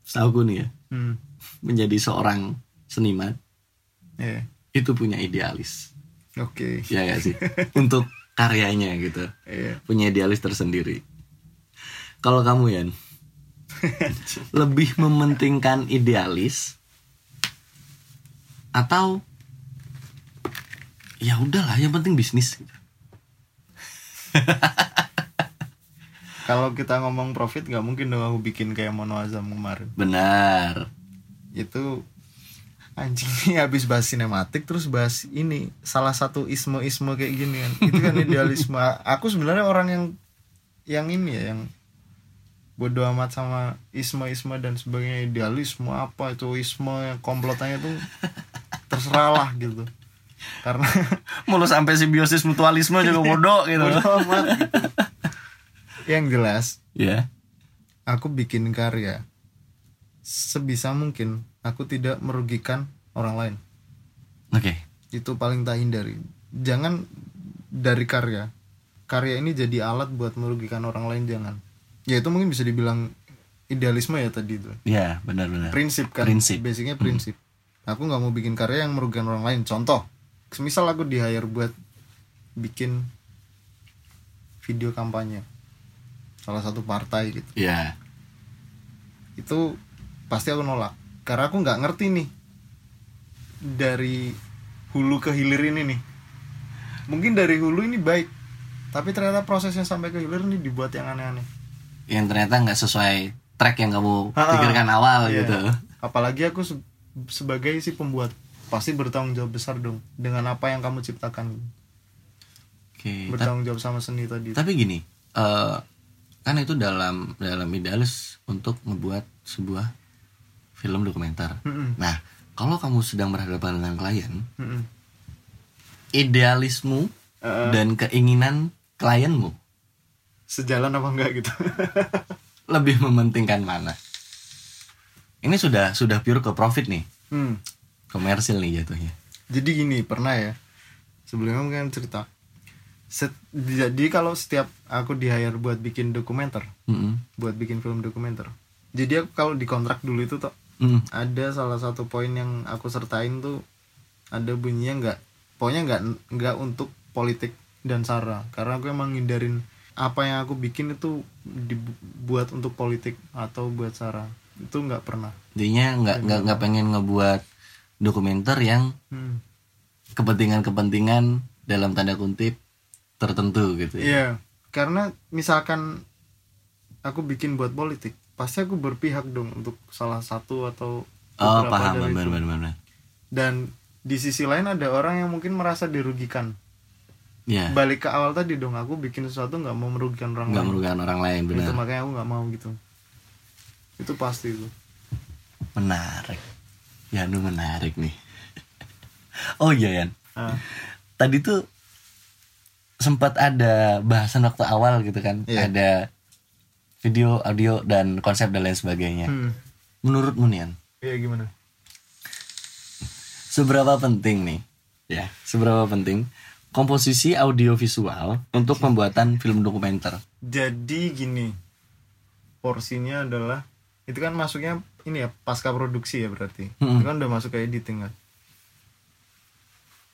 S1: setahu nih ya.
S2: Hmm.
S1: Menjadi seorang seniman
S2: ya
S1: itu punya idealis.
S2: Oke.
S1: Ya gak sih? Untuk karyanya gitu.
S2: Iya.
S1: Punya idealis tersendiri. Kalau kamu Yan lebih mementingkan idealis atau ya udahlah yang penting bisnis.
S2: Kalau kita ngomong profit nggak mungkin dong aku bikin kayak Mono Azam kemarin.
S1: Benar
S2: itu anjing nih habis bahas sinematik terus bahas ini salah satu isme-isme kayak gini kan. Itu kan idealisme. Aku sebenarnya orang yang yang ini ya yang bodoh amat sama isme-isme dan sebagainya. Idealisme apa itu? Isme yang komplotannya itu terserah lah gitu. Karena
S1: mulu sampai simbiosis mutualisme juga bodoh gitu.
S2: bodoh amat gitu. yang jelas
S1: ya
S2: aku bikin karya sebisa mungkin aku tidak merugikan orang lain.
S1: Oke.
S2: Itu paling tak hindari. Jangan dari karya. Karya ini jadi alat buat merugikan orang lain jangan. Ya itu mungkin bisa dibilang idealisme ya tadi itu.
S1: Ya benar-benar
S2: prinsip kan.
S1: Prinsip.
S2: basicnya prinsip. Aku nggak mau bikin karya yang merugikan orang lain. Contoh semisal aku di hire buat bikin video kampanye. Salah satu partai gitu.
S1: Ya.
S2: Itu pasti aku nolak. Karena aku nggak ngerti nih dari hulu ke hilir ini nih. Mungkin dari hulu ini baik tapi ternyata prosesnya sampai ke hilir ini dibuat yang aneh-aneh.
S1: Yang ternyata nggak sesuai track yang kamu pikirkan awal
S2: Iya.
S1: gitu.
S2: Apalagi aku se- sebagai si pembuat pasti bertanggung jawab besar dong dengan apa yang kamu ciptakan.
S1: Ta-
S2: bertanggung jawab sama seni tadi.
S1: Tapi gini eh kan itu dalam dalam idealis untuk membuat sebuah film dokumenter
S2: Mm-mm.
S1: nah kalau kamu sedang berhadapan dengan klien
S2: Mm-mm.
S1: idealismu
S2: Eh,
S1: dan keinginan klienmu
S2: sejalan apa enggak gitu
S1: lebih mementingkan mana ini sudah sudah pure ke profit nih
S2: Hmm.
S1: komersil nih jatuhnya
S2: jadi gini pernah ya sebelumnya mungkin cerita Set- jadi kalau setiap aku di hire buat bikin dokumenter
S1: Mm-mm.
S2: buat bikin film dokumenter jadi aku kalau di kontrak dulu itu toh
S1: Mm.
S2: ada salah satu poin yang aku sertain tuh ada bunyinya nggak pokoknya nggak nggak untuk politik dan sara karena aku emang ngindarin apa yang aku bikin itu dibuat untuk politik atau buat sara itu nggak pernah
S1: Intinya nggak nggak nggak pengen ngebuat dokumenter yang
S2: Hmm.
S1: kepentingan-kepentingan dalam tanda kutip tertentu gitu ya.
S2: Iya, karena misalkan aku bikin buat politik, pasti aku berpihak dong untuk salah satu atau
S1: Oh paham
S2: dari
S1: benar
S2: itu.
S1: benar benar.
S2: Dan di sisi lain ada orang yang mungkin merasa dirugikan.
S1: Ya
S2: Balik ke awal tadi dong, aku bikin sesuatu nggak mau merugikan orang
S1: nggak merugikan orang lain
S2: Itu
S1: benar.
S2: makanya aku nggak mau gitu. Itu pasti itu.
S1: Menarik. Ya nu menarik nih. oh iya Yan.
S2: Ah,
S1: Tadi tuh sempat ada bahasan waktu awal gitu kan.
S2: Iya.
S1: Ada video, audio dan konsep dan lain sebagainya.
S2: hmm.
S1: Menurutmu nih Yan,
S2: Iya gimana?
S1: seberapa penting nih ya seberapa penting komposisi audio visual untuk pembuatan film dokumenter
S2: Jadi gini, porsinya adalah itu kan masuknya ini ya pasca produksi ya berarti.
S1: Hmm.
S2: Itu kan udah masuk ke editing kan.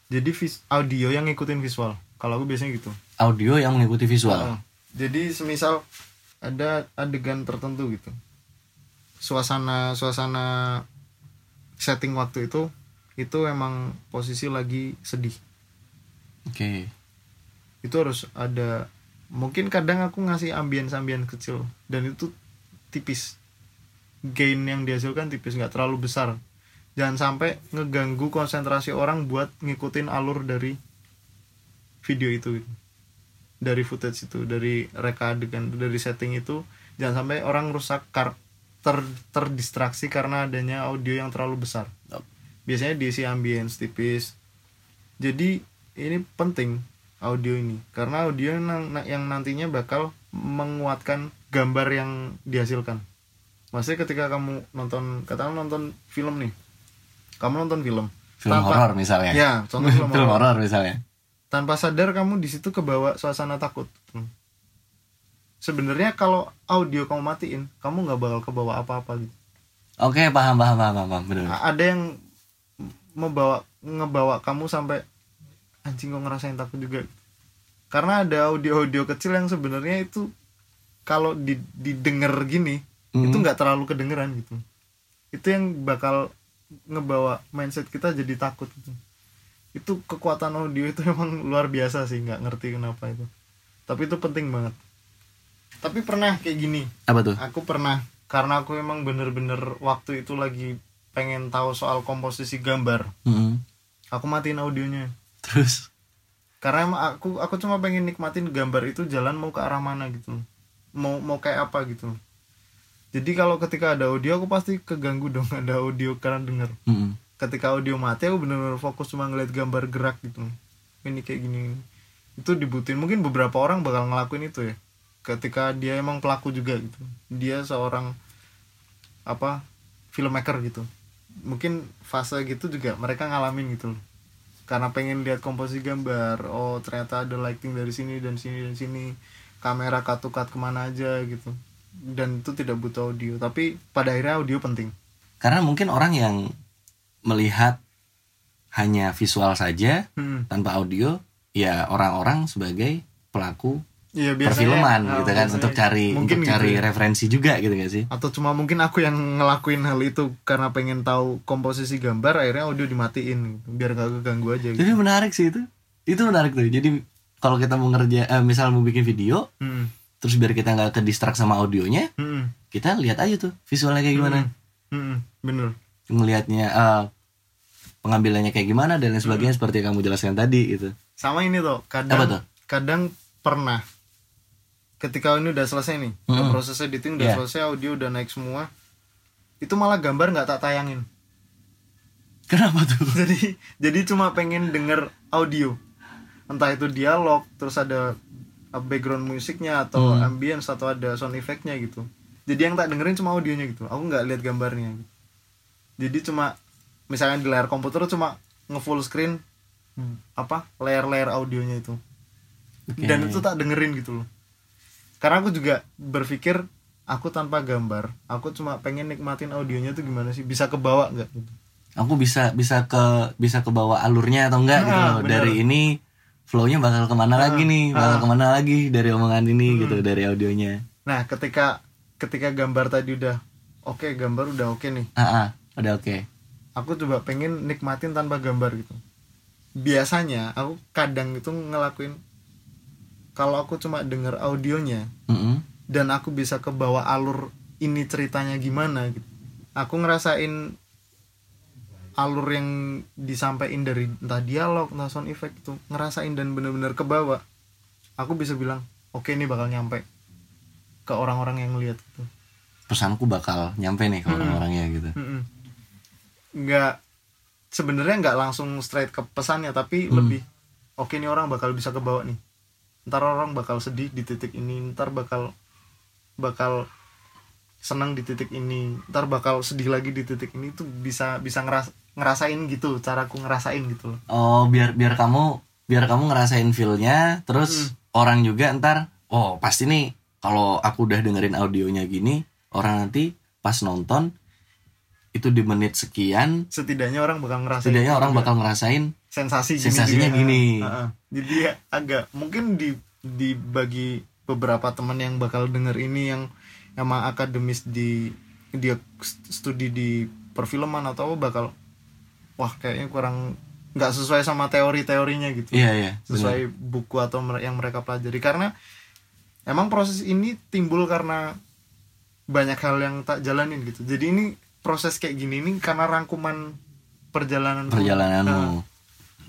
S2: Jadi vis- audio yang ngikutin visual. Kalau aku biasanya gitu.
S1: audio yang mengikuti visual
S2: Heeh. Jadi semisal ada adegan tertentu gitu. Suasana suasana setting waktu itu itu emang posisi lagi sedih.
S1: oke
S2: itu harus ada mungkin kadang aku ngasih ambience-ambience kecil dan itu tipis gain yang dihasilkan tipis nggak terlalu besar jangan sampai ngeganggu konsentrasi orang buat ngikutin alur dari video itu dari footage itu dari reka adegan dari setting itu jangan sampai orang rusak kar ter terdistraksi karena adanya audio yang terlalu besar. Biasanya diisi ambience tipis. Jadi ini penting audio ini. Karena audio yang, yang nantinya bakal menguatkan gambar yang dihasilkan. Maksudnya ketika kamu nonton katakan nonton film nih. Kamu nonton film.
S1: Film horor misalnya.
S2: Ya contoh film,
S1: film
S2: horor
S1: misalnya
S2: tanpa sadar kamu di situ kebawa suasana takut. Hmm. sebenarnya kalau audio kamu matiin kamu nggak bakal kebawa apa-apa gitu.
S1: Oke paham paham paham paham, paham benar
S2: ada yang membawa ngebawa kamu sampai anjing kok ngerasain takut juga? Karena ada audio-audio kecil yang sebenarnya itu kalau di, didengar gini
S1: Hmm.
S2: itu nggak terlalu kedengeran gitu. Itu yang bakal ngebawa mindset kita jadi takut gitu itu kekuatan audio itu emang luar biasa sih nggak ngerti kenapa itu. Tapi itu penting banget. Tapi pernah kayak gini.
S1: Apa tuh?
S2: Aku pernah. Karena aku emang bener-bener waktu itu lagi pengen tahu soal komposisi gambar.
S1: Mm-mm.
S2: aku matiin audionya.
S1: Terus?
S2: Karena emang aku aku cuma pengen nikmatin gambar itu jalan mau ke arah mana gitu. Mau mau kayak apa gitu. Jadi kalau ketika ada audio aku pasti keganggu dong ada audio karena denger.
S1: Mm-mm.
S2: Ketika audio mati aku bener-bener fokus cuma ngeliat gambar gerak gitu. Ini kayak gini itu dibutuhin. Mungkin beberapa orang bakal ngelakuin itu ya. Ketika dia emang pelaku juga gitu. Dia seorang apa filmmaker gitu. Mungkin fase gitu juga mereka ngalamin gitu. Loh karena pengen lihat komposisi gambar oh ternyata ada lighting dari sini dan sini dan sini. Kamera cut ke mana aja gitu. Dan itu tidak butuh audio. Tapi pada akhirnya audio penting.
S1: Karena mungkin orang yang melihat hanya visual saja
S2: Hmm.
S1: tanpa audio ya orang-orang sebagai pelaku
S2: Iya
S1: perfilman
S2: ah,
S1: gitu kan
S2: biasanya
S1: untuk cari
S2: mungkin
S1: untuk
S2: gitu
S1: cari
S2: ya.
S1: referensi juga gitu gak sih
S2: atau cuma mungkin aku yang ngelakuin hal itu karena pengen tahu komposisi gambar akhirnya audio dimatiin gitu, biar gak keganggu aja gitu.
S1: tapi menarik sih itu itu menarik tuh jadi kalau kita mau ngerja eh, misal mau bikin video
S2: Hmm.
S1: terus biar kita nggak ke distract sama audionya
S2: Hmm.
S1: kita lihat aja tuh visualnya kayak gimana
S2: Hmm. bener
S1: ngelihatnya eh, pengambilannya kayak gimana dan lain sebagainya
S2: Hmm.
S1: seperti yang kamu jelaskan tadi gitu
S2: sama ini tuh kadang
S1: Apa tuh?
S2: kadang pernah ketika ini udah selesai nih udah
S1: Hmm.
S2: proses editing udah
S1: Iya.
S2: selesai audio udah naik semua itu malah gambar nggak tak tayangin
S1: kenapa tuh
S2: jadi jadi cuma pengen denger audio entah itu dialog terus ada uh, background musiknya atau
S1: Hmm.
S2: ambience atau ada sound effectnya gitu jadi yang tak dengerin cuma audionya gitu aku nggak lihat gambarnya gitu. jadi cuma misalnya di layar komputer cuma nge-full screen apa layar-layar audionya itu
S1: Oke.
S2: dan itu tak dengerin gitu loh karena aku juga berpikir aku tanpa gambar aku cuma pengen nikmatin audionya tuh gimana sih bisa kebawa nggak gitu
S1: aku bisa bisa ke bisa ke bawah alurnya atau enggak gitu
S2: Nah,
S1: loh
S2: bener.
S1: dari ini flownya bakal ke mana lagi nih bakal
S2: ah.
S1: ke mana lagi dari omongan ini
S2: Hmm.
S1: gitu dari audionya
S2: Nah, ketika ketika gambar tadi udah oke, gambar udah oke nih.
S1: ah ah, udah oke
S2: Aku coba pengen nikmatin tanpa gambar gitu. Biasanya aku kadang itu ngelakuin kalau aku cuma denger audionya
S1: Mm-mm.
S2: dan aku bisa ke bawah alur ini ceritanya gimana gitu. Aku ngerasain alur yang disampaikan dari entah dialog, entah sound effect itu ngerasain dan bener-bener ke bawah. Aku bisa bilang, oke ini bakal nyampe ke orang-orang yang lihat gitu.
S1: pesanku bakal nyampe nih ke
S2: Hmm.
S1: orang-orangnya gitu
S2: Mm-mm. Nggak sebenarnya nggak langsung straight ke pesannya tapi
S1: Hmm.
S2: lebih oke ini orang bakal bisa ke bawah nih ntar orang bakal sedih di titik ini ntar bakal bakal senang di titik ini ntar bakal sedih lagi di titik ini tuh bisa bisa ngeras ngerasain gitu caraku ngerasain gitu loh
S1: oh biar biar kamu biar kamu ngerasain feelnya terus
S2: Hmm.
S1: orang juga ntar oh pasti nih kalau aku udah dengerin audionya gini orang nanti pas nonton itu di menit sekian
S2: setidaknya orang bakal ngerasain
S1: setidaknya orang bakal ngerasain
S2: sensasi gini
S1: Sensasinya
S2: juga.
S1: gini.
S2: Heeh. jadi ya agak mungkin di dibagi beberapa teman yang bakal denger ini yang emang akademis di dia studi di perfilman atau apa bakal wah kayaknya kurang nggak sesuai sama teori-teorinya gitu
S1: iya iya benar.
S2: sesuai buku atau yang mereka pelajari karena emang proses ini timbul karena banyak hal yang tak jalanin gitu jadi ini proses kayak gini ini karena rangkuman perjalanan
S1: perjalananmu.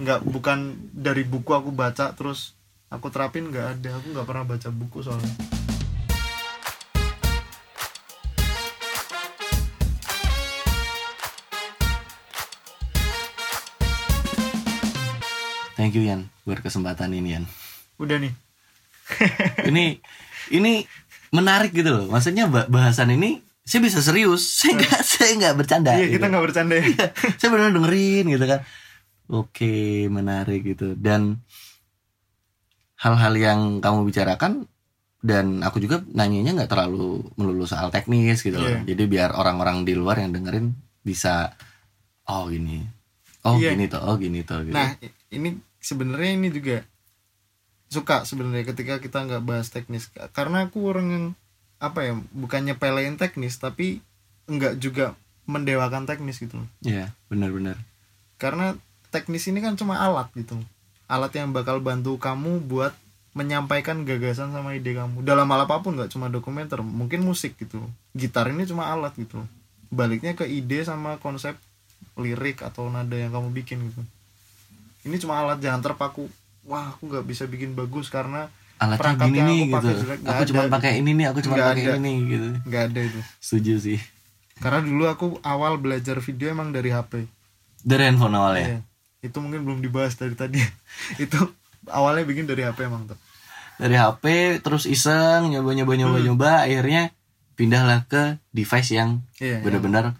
S2: nggak bukan dari buku aku baca terus aku terapin nggak ada. Aku nggak pernah baca buku soalnya.
S1: Thank you Yan buat kesempatan ini Yan
S2: udah nih.
S1: Ini ini menarik gitu loh. Maksudnya ba- bahasan ini saya bisa serius. Saya nggak saya nggak bercanda
S2: iya
S1: gitu.
S2: kita nggak bercanda ya.
S1: Saya benar dengerin gitu kan. Oke menarik gitu. Dan hal-hal yang kamu bicarakan dan aku juga nanyanya nggak terlalu melulu soal teknis gitu loh.
S2: Iya.
S1: jadi biar orang-orang di luar yang dengerin bisa oh gini. Oh
S2: Iya.
S1: gini tuh oh gini tuh gitu.
S2: Nah ini sebenarnya ini juga suka sebenarnya ketika kita nggak bahas teknis. Karena aku orang yang apa ya bukannya pelein teknis tapi nggak juga mendewakan teknis gitu
S1: Iya, benar-benar.
S2: karena teknis ini kan cuma alat gitu alat yang bakal bantu kamu buat menyampaikan gagasan sama ide kamu. Dalam hal apa pun nggak cuma dokumenter mungkin musik gitu gitar ini cuma alat gitu baliknya ke ide sama konsep lirik atau nada yang kamu bikin gitu. Ini cuma alat jangan terpaku wah aku nggak bisa bikin bagus karena
S1: Alatnya
S2: perangkat
S1: gini
S2: yang
S1: nih gitu.
S2: jelek.
S1: Aku cuma pakai ini nih, aku cuma pakai ini nih gitu.
S2: nggak ada itu
S1: Setuju sih.
S2: karena dulu aku awal belajar video emang dari HP
S1: Dari handphone awalnya.
S2: Iya. itu mungkin belum dibahas dari tadi itu awalnya bikin dari HP emang tuh
S1: Dari HP terus iseng nyoba-nyoba
S2: Hmm.
S1: nyoba-nyoba akhirnya pindahlah ke device yang
S2: iya yang-
S1: benar-benar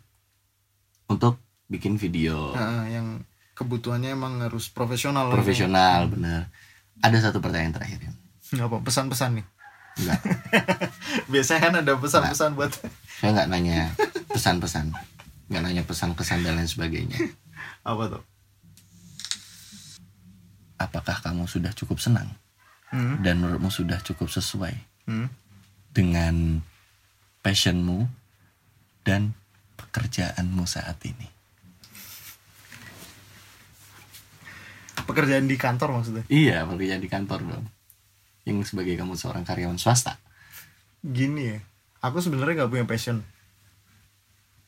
S1: untuk bikin video
S2: Nah, yang kebutuhannya emang harus profesional
S1: profesional benar. Ada satu pertanyaan terakhir ya.
S2: Apa pesan-pesan nih
S1: Enggak,
S2: biasanya kan ada pesan-pesan buat
S1: saya nggak nanya pesan-pesan, nggak nanya pesan-kesan dan lain sebagainya.
S2: apa tuh
S1: Apakah kamu sudah cukup senang
S2: hmm?
S1: dan menurutmu sudah cukup sesuai
S2: Hmm?
S1: dengan passionmu dan pekerjaanmu saat ini?
S2: pekerjaan di kantor maksudnya
S1: Iya, pekerjaan di kantor dong. Yang sebagai kamu seorang karyawan swasta.
S2: gini ya aku sebenarnya nggak punya passion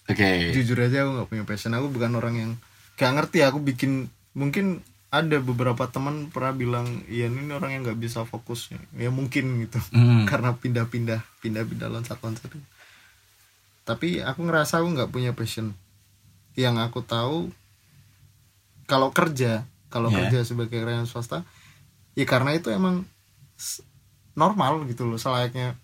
S1: Oke.
S2: jujur aja aku nggak punya passion aku bukan orang yang gak ngerti aku bikin mungkin ada beberapa teman pernah bilang iya ini orang yang nggak bisa fokus ya mungkin gitu
S1: Hmm.
S2: karena pindah-pindah pindah-pindah loncat-loncat tapi aku ngerasa aku nggak punya passion yang aku tahu kalau kerja kalau
S1: Ya.
S2: kerja sebagai karyawan swasta ya karena itu emang normal gitu loh selayaknya.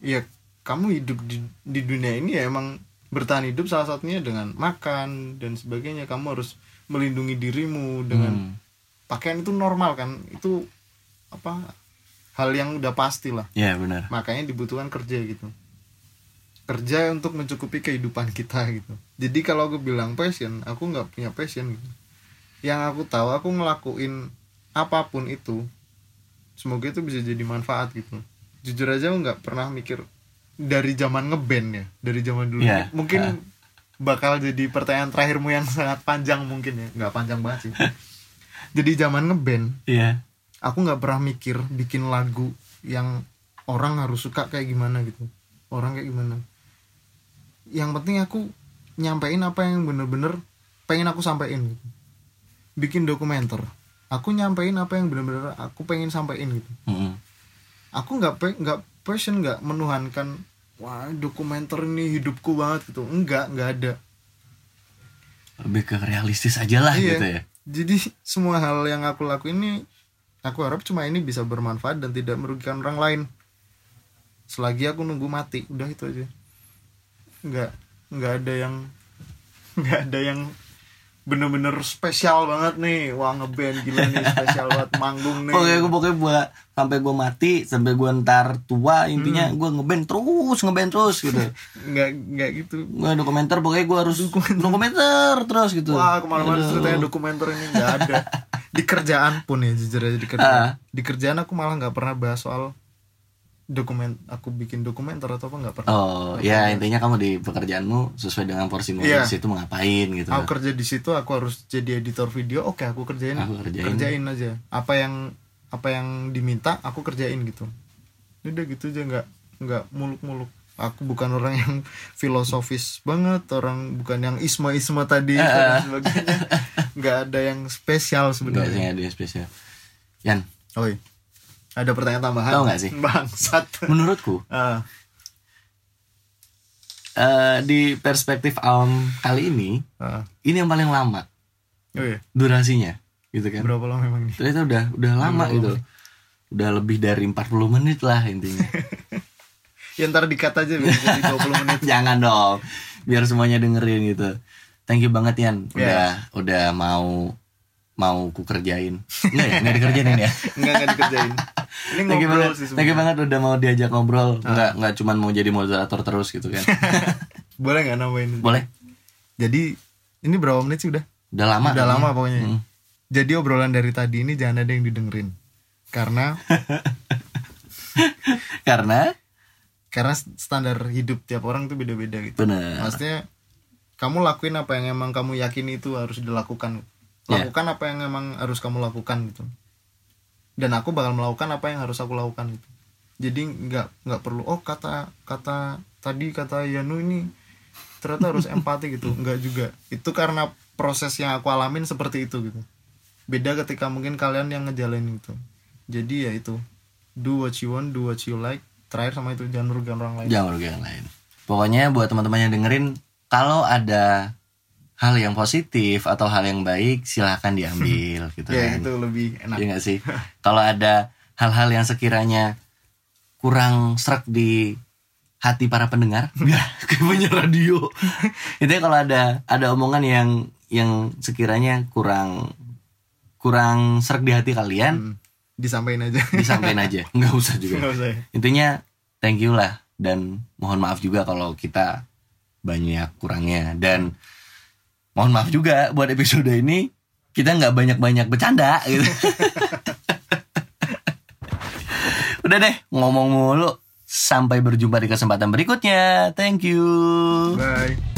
S2: Ya kamu hidup di, di dunia ini ya emang bertahan hidup salah satunya dengan makan dan sebagainya. Kamu harus melindungi dirimu dengan
S1: Hmm.
S2: pakaian itu normal kan? Itu apa hal yang udah pasti lah.
S1: Ya benar.
S2: makanya dibutuhkan kerja gitu. Kerja untuk mencukupi kehidupan kita gitu. Jadi kalau aku bilang passion aku nggak punya passion gitu. Yang aku tahu aku ngelakuin apa pun itu semoga itu bisa jadi manfaat gitu. Jujur aja aku nggak pernah mikir dari zaman ngeband ya dari zaman dulu.
S1: Iya,
S2: mungkin
S1: ah.
S2: bakal jadi pertanyaan terakhirmu yang sangat panjang mungkin ya. Nggak panjang banget sih. Jadi zaman ngeband
S1: Iya.
S2: aku nggak pernah mikir bikin lagu yang orang harus suka kayak gimana gitu. Orang kayak gimana. Yang penting aku nyampein apa yang bener-bener pengen aku sampein gitu. Bikin dokumenter aku nyampein apa yang bener-bener aku pengen sampein gitu
S1: Mm-mm.
S2: aku nggak pe- nggak passion nggak menuhankan wah dokumenter ini hidupku banget gitu enggak nggak ada
S1: Lebih ke realistis aja lah
S2: Iya.
S1: gitu ya.
S2: jadi semua hal yang aku lakuin ini aku harap cuma ini bisa bermanfaat dan tidak merugikan orang lain selagi aku nunggu mati udah itu aja nggak nggak ada yang nggak ada yang bener-bener spesial banget nih wah ngeband gila nih spesial banget manggung nih
S1: Pokoknya gue pokoknya gua sampai gue mati sampai gue ntar tua intinya
S2: Hmm.
S1: gue ngeband terus ngeband terus gitu.
S2: nggak nggak gitu
S1: gue dokumenter pokoknya gue harus dokumenter terus gitu.
S2: Wah
S1: Aduh.
S2: ceritanya dokumenter ini nggak ada Di kerjaan pun ya jujur aja di kerjaan
S1: Ah.
S2: Di kerjaan aku malah nggak pernah bahas soal dokumen Aku bikin dokumenter atau apa nggak pernah
S1: Oh ya intinya kamu di pekerjaanmu sesuai dengan porsimu
S2: Iya.
S1: di situ mau ngapain gitu.
S2: Aku kerja di situ aku harus jadi editor video Oke aku kerjain
S1: Aku kerjain.
S2: aja Apa yang apa yang diminta aku kerjain gitu Udah gitu aja nggak nggak muluk-muluk Aku bukan orang yang filosofis banget Orang bukan yang isma-isma tadi
S1: Ah.
S2: dan sebagainya nggak ada yang spesial sebenarnya
S1: ada yang spesial. Yan,
S2: Oi, ada pertanyaan tambahan?
S1: Tahu nggak sih?
S2: Bangsat.
S1: menurutku
S2: Ah,
S1: eh, di perspektif alam kali ini
S2: ah.
S1: ini yang paling lama
S2: Oh iya,
S1: durasinya gitu kan.
S2: berapa lama emang nih?
S1: Ternyata udah udah lama
S2: Berapa
S1: gitu.
S2: lama?
S1: Udah lebih dari 40 menit lah intinya.
S2: Ya ntar dikat aja biar jadi 20 menit.
S1: Jangan dong. Biar semuanya dengerin gitu. Thank you banget Yan udah
S2: Ya.
S1: udah mau mau ku kerjain. Enggak ya? Enggak dikerjain ya?
S2: Enggak enggak dikerjain. Ini
S1: Thank you
S2: ngobrol
S1: banget.
S2: sih
S1: Thank you
S2: sebenarnya.
S1: banget udah mau diajak ngobrol. Enggak enggak cuman mau jadi moderator terus gitu kan.
S2: Boleh nggak nambahin?
S1: Boleh.
S2: Jadi ini berapa menit sih udah?
S1: Udah lama.
S2: Udah lama pokoknya.
S1: Hmm.
S2: jadi obrolan dari tadi ini jangan ada yang didengerin karena
S1: karena
S2: karena standar hidup tiap orang tuh beda-beda gitu
S1: bener
S2: maksudnya kamu lakuin apa yang emang kamu yakini itu harus dilakukan
S1: Ya.
S2: lakukan apa yang emang harus kamu lakukan gitu. Dan aku bakal melakukan apa yang harus aku lakukan gitu. Jadi nggak nggak perlu oh kata kata tadi kata Yanu ini ternyata harus empati gitu. Nggak juga. Itu karena proses yang aku alamin seperti itu gitu. Beda ketika mungkin kalian yang ngejalanin itu jadi ya itu. Do what you want do what you like. Terakhir sama itu jangan merugikan orang lain.
S1: Jangan merugikan yang lain. Pokoknya buat teman-teman yang dengerin kalau ada hal yang positif atau hal yang baik silahkan diambil gitu
S2: ya
S1: kan.
S2: itu lebih enak.
S1: Iya gak sih? Kalau ada hal-hal yang sekiranya kurang serak di hati para pendengar, ya kayak punya radio. Intinya kalau ada ada omongan yang yang sekiranya kurang kurang serak di hati kalian,
S2: Hmm, disampaikan aja.
S1: disampaikan aja, nggak usah juga.
S2: nggak usah ya.
S1: Intinya thank you lah. Dan mohon maaf juga kalau kita banyak kurangnya. Dan mohon maaf juga buat episode ini kita nggak banyak-banyak bercanda gitu. Udah deh ngomong mulu sampai berjumpa di kesempatan berikutnya. Thank you.
S2: bye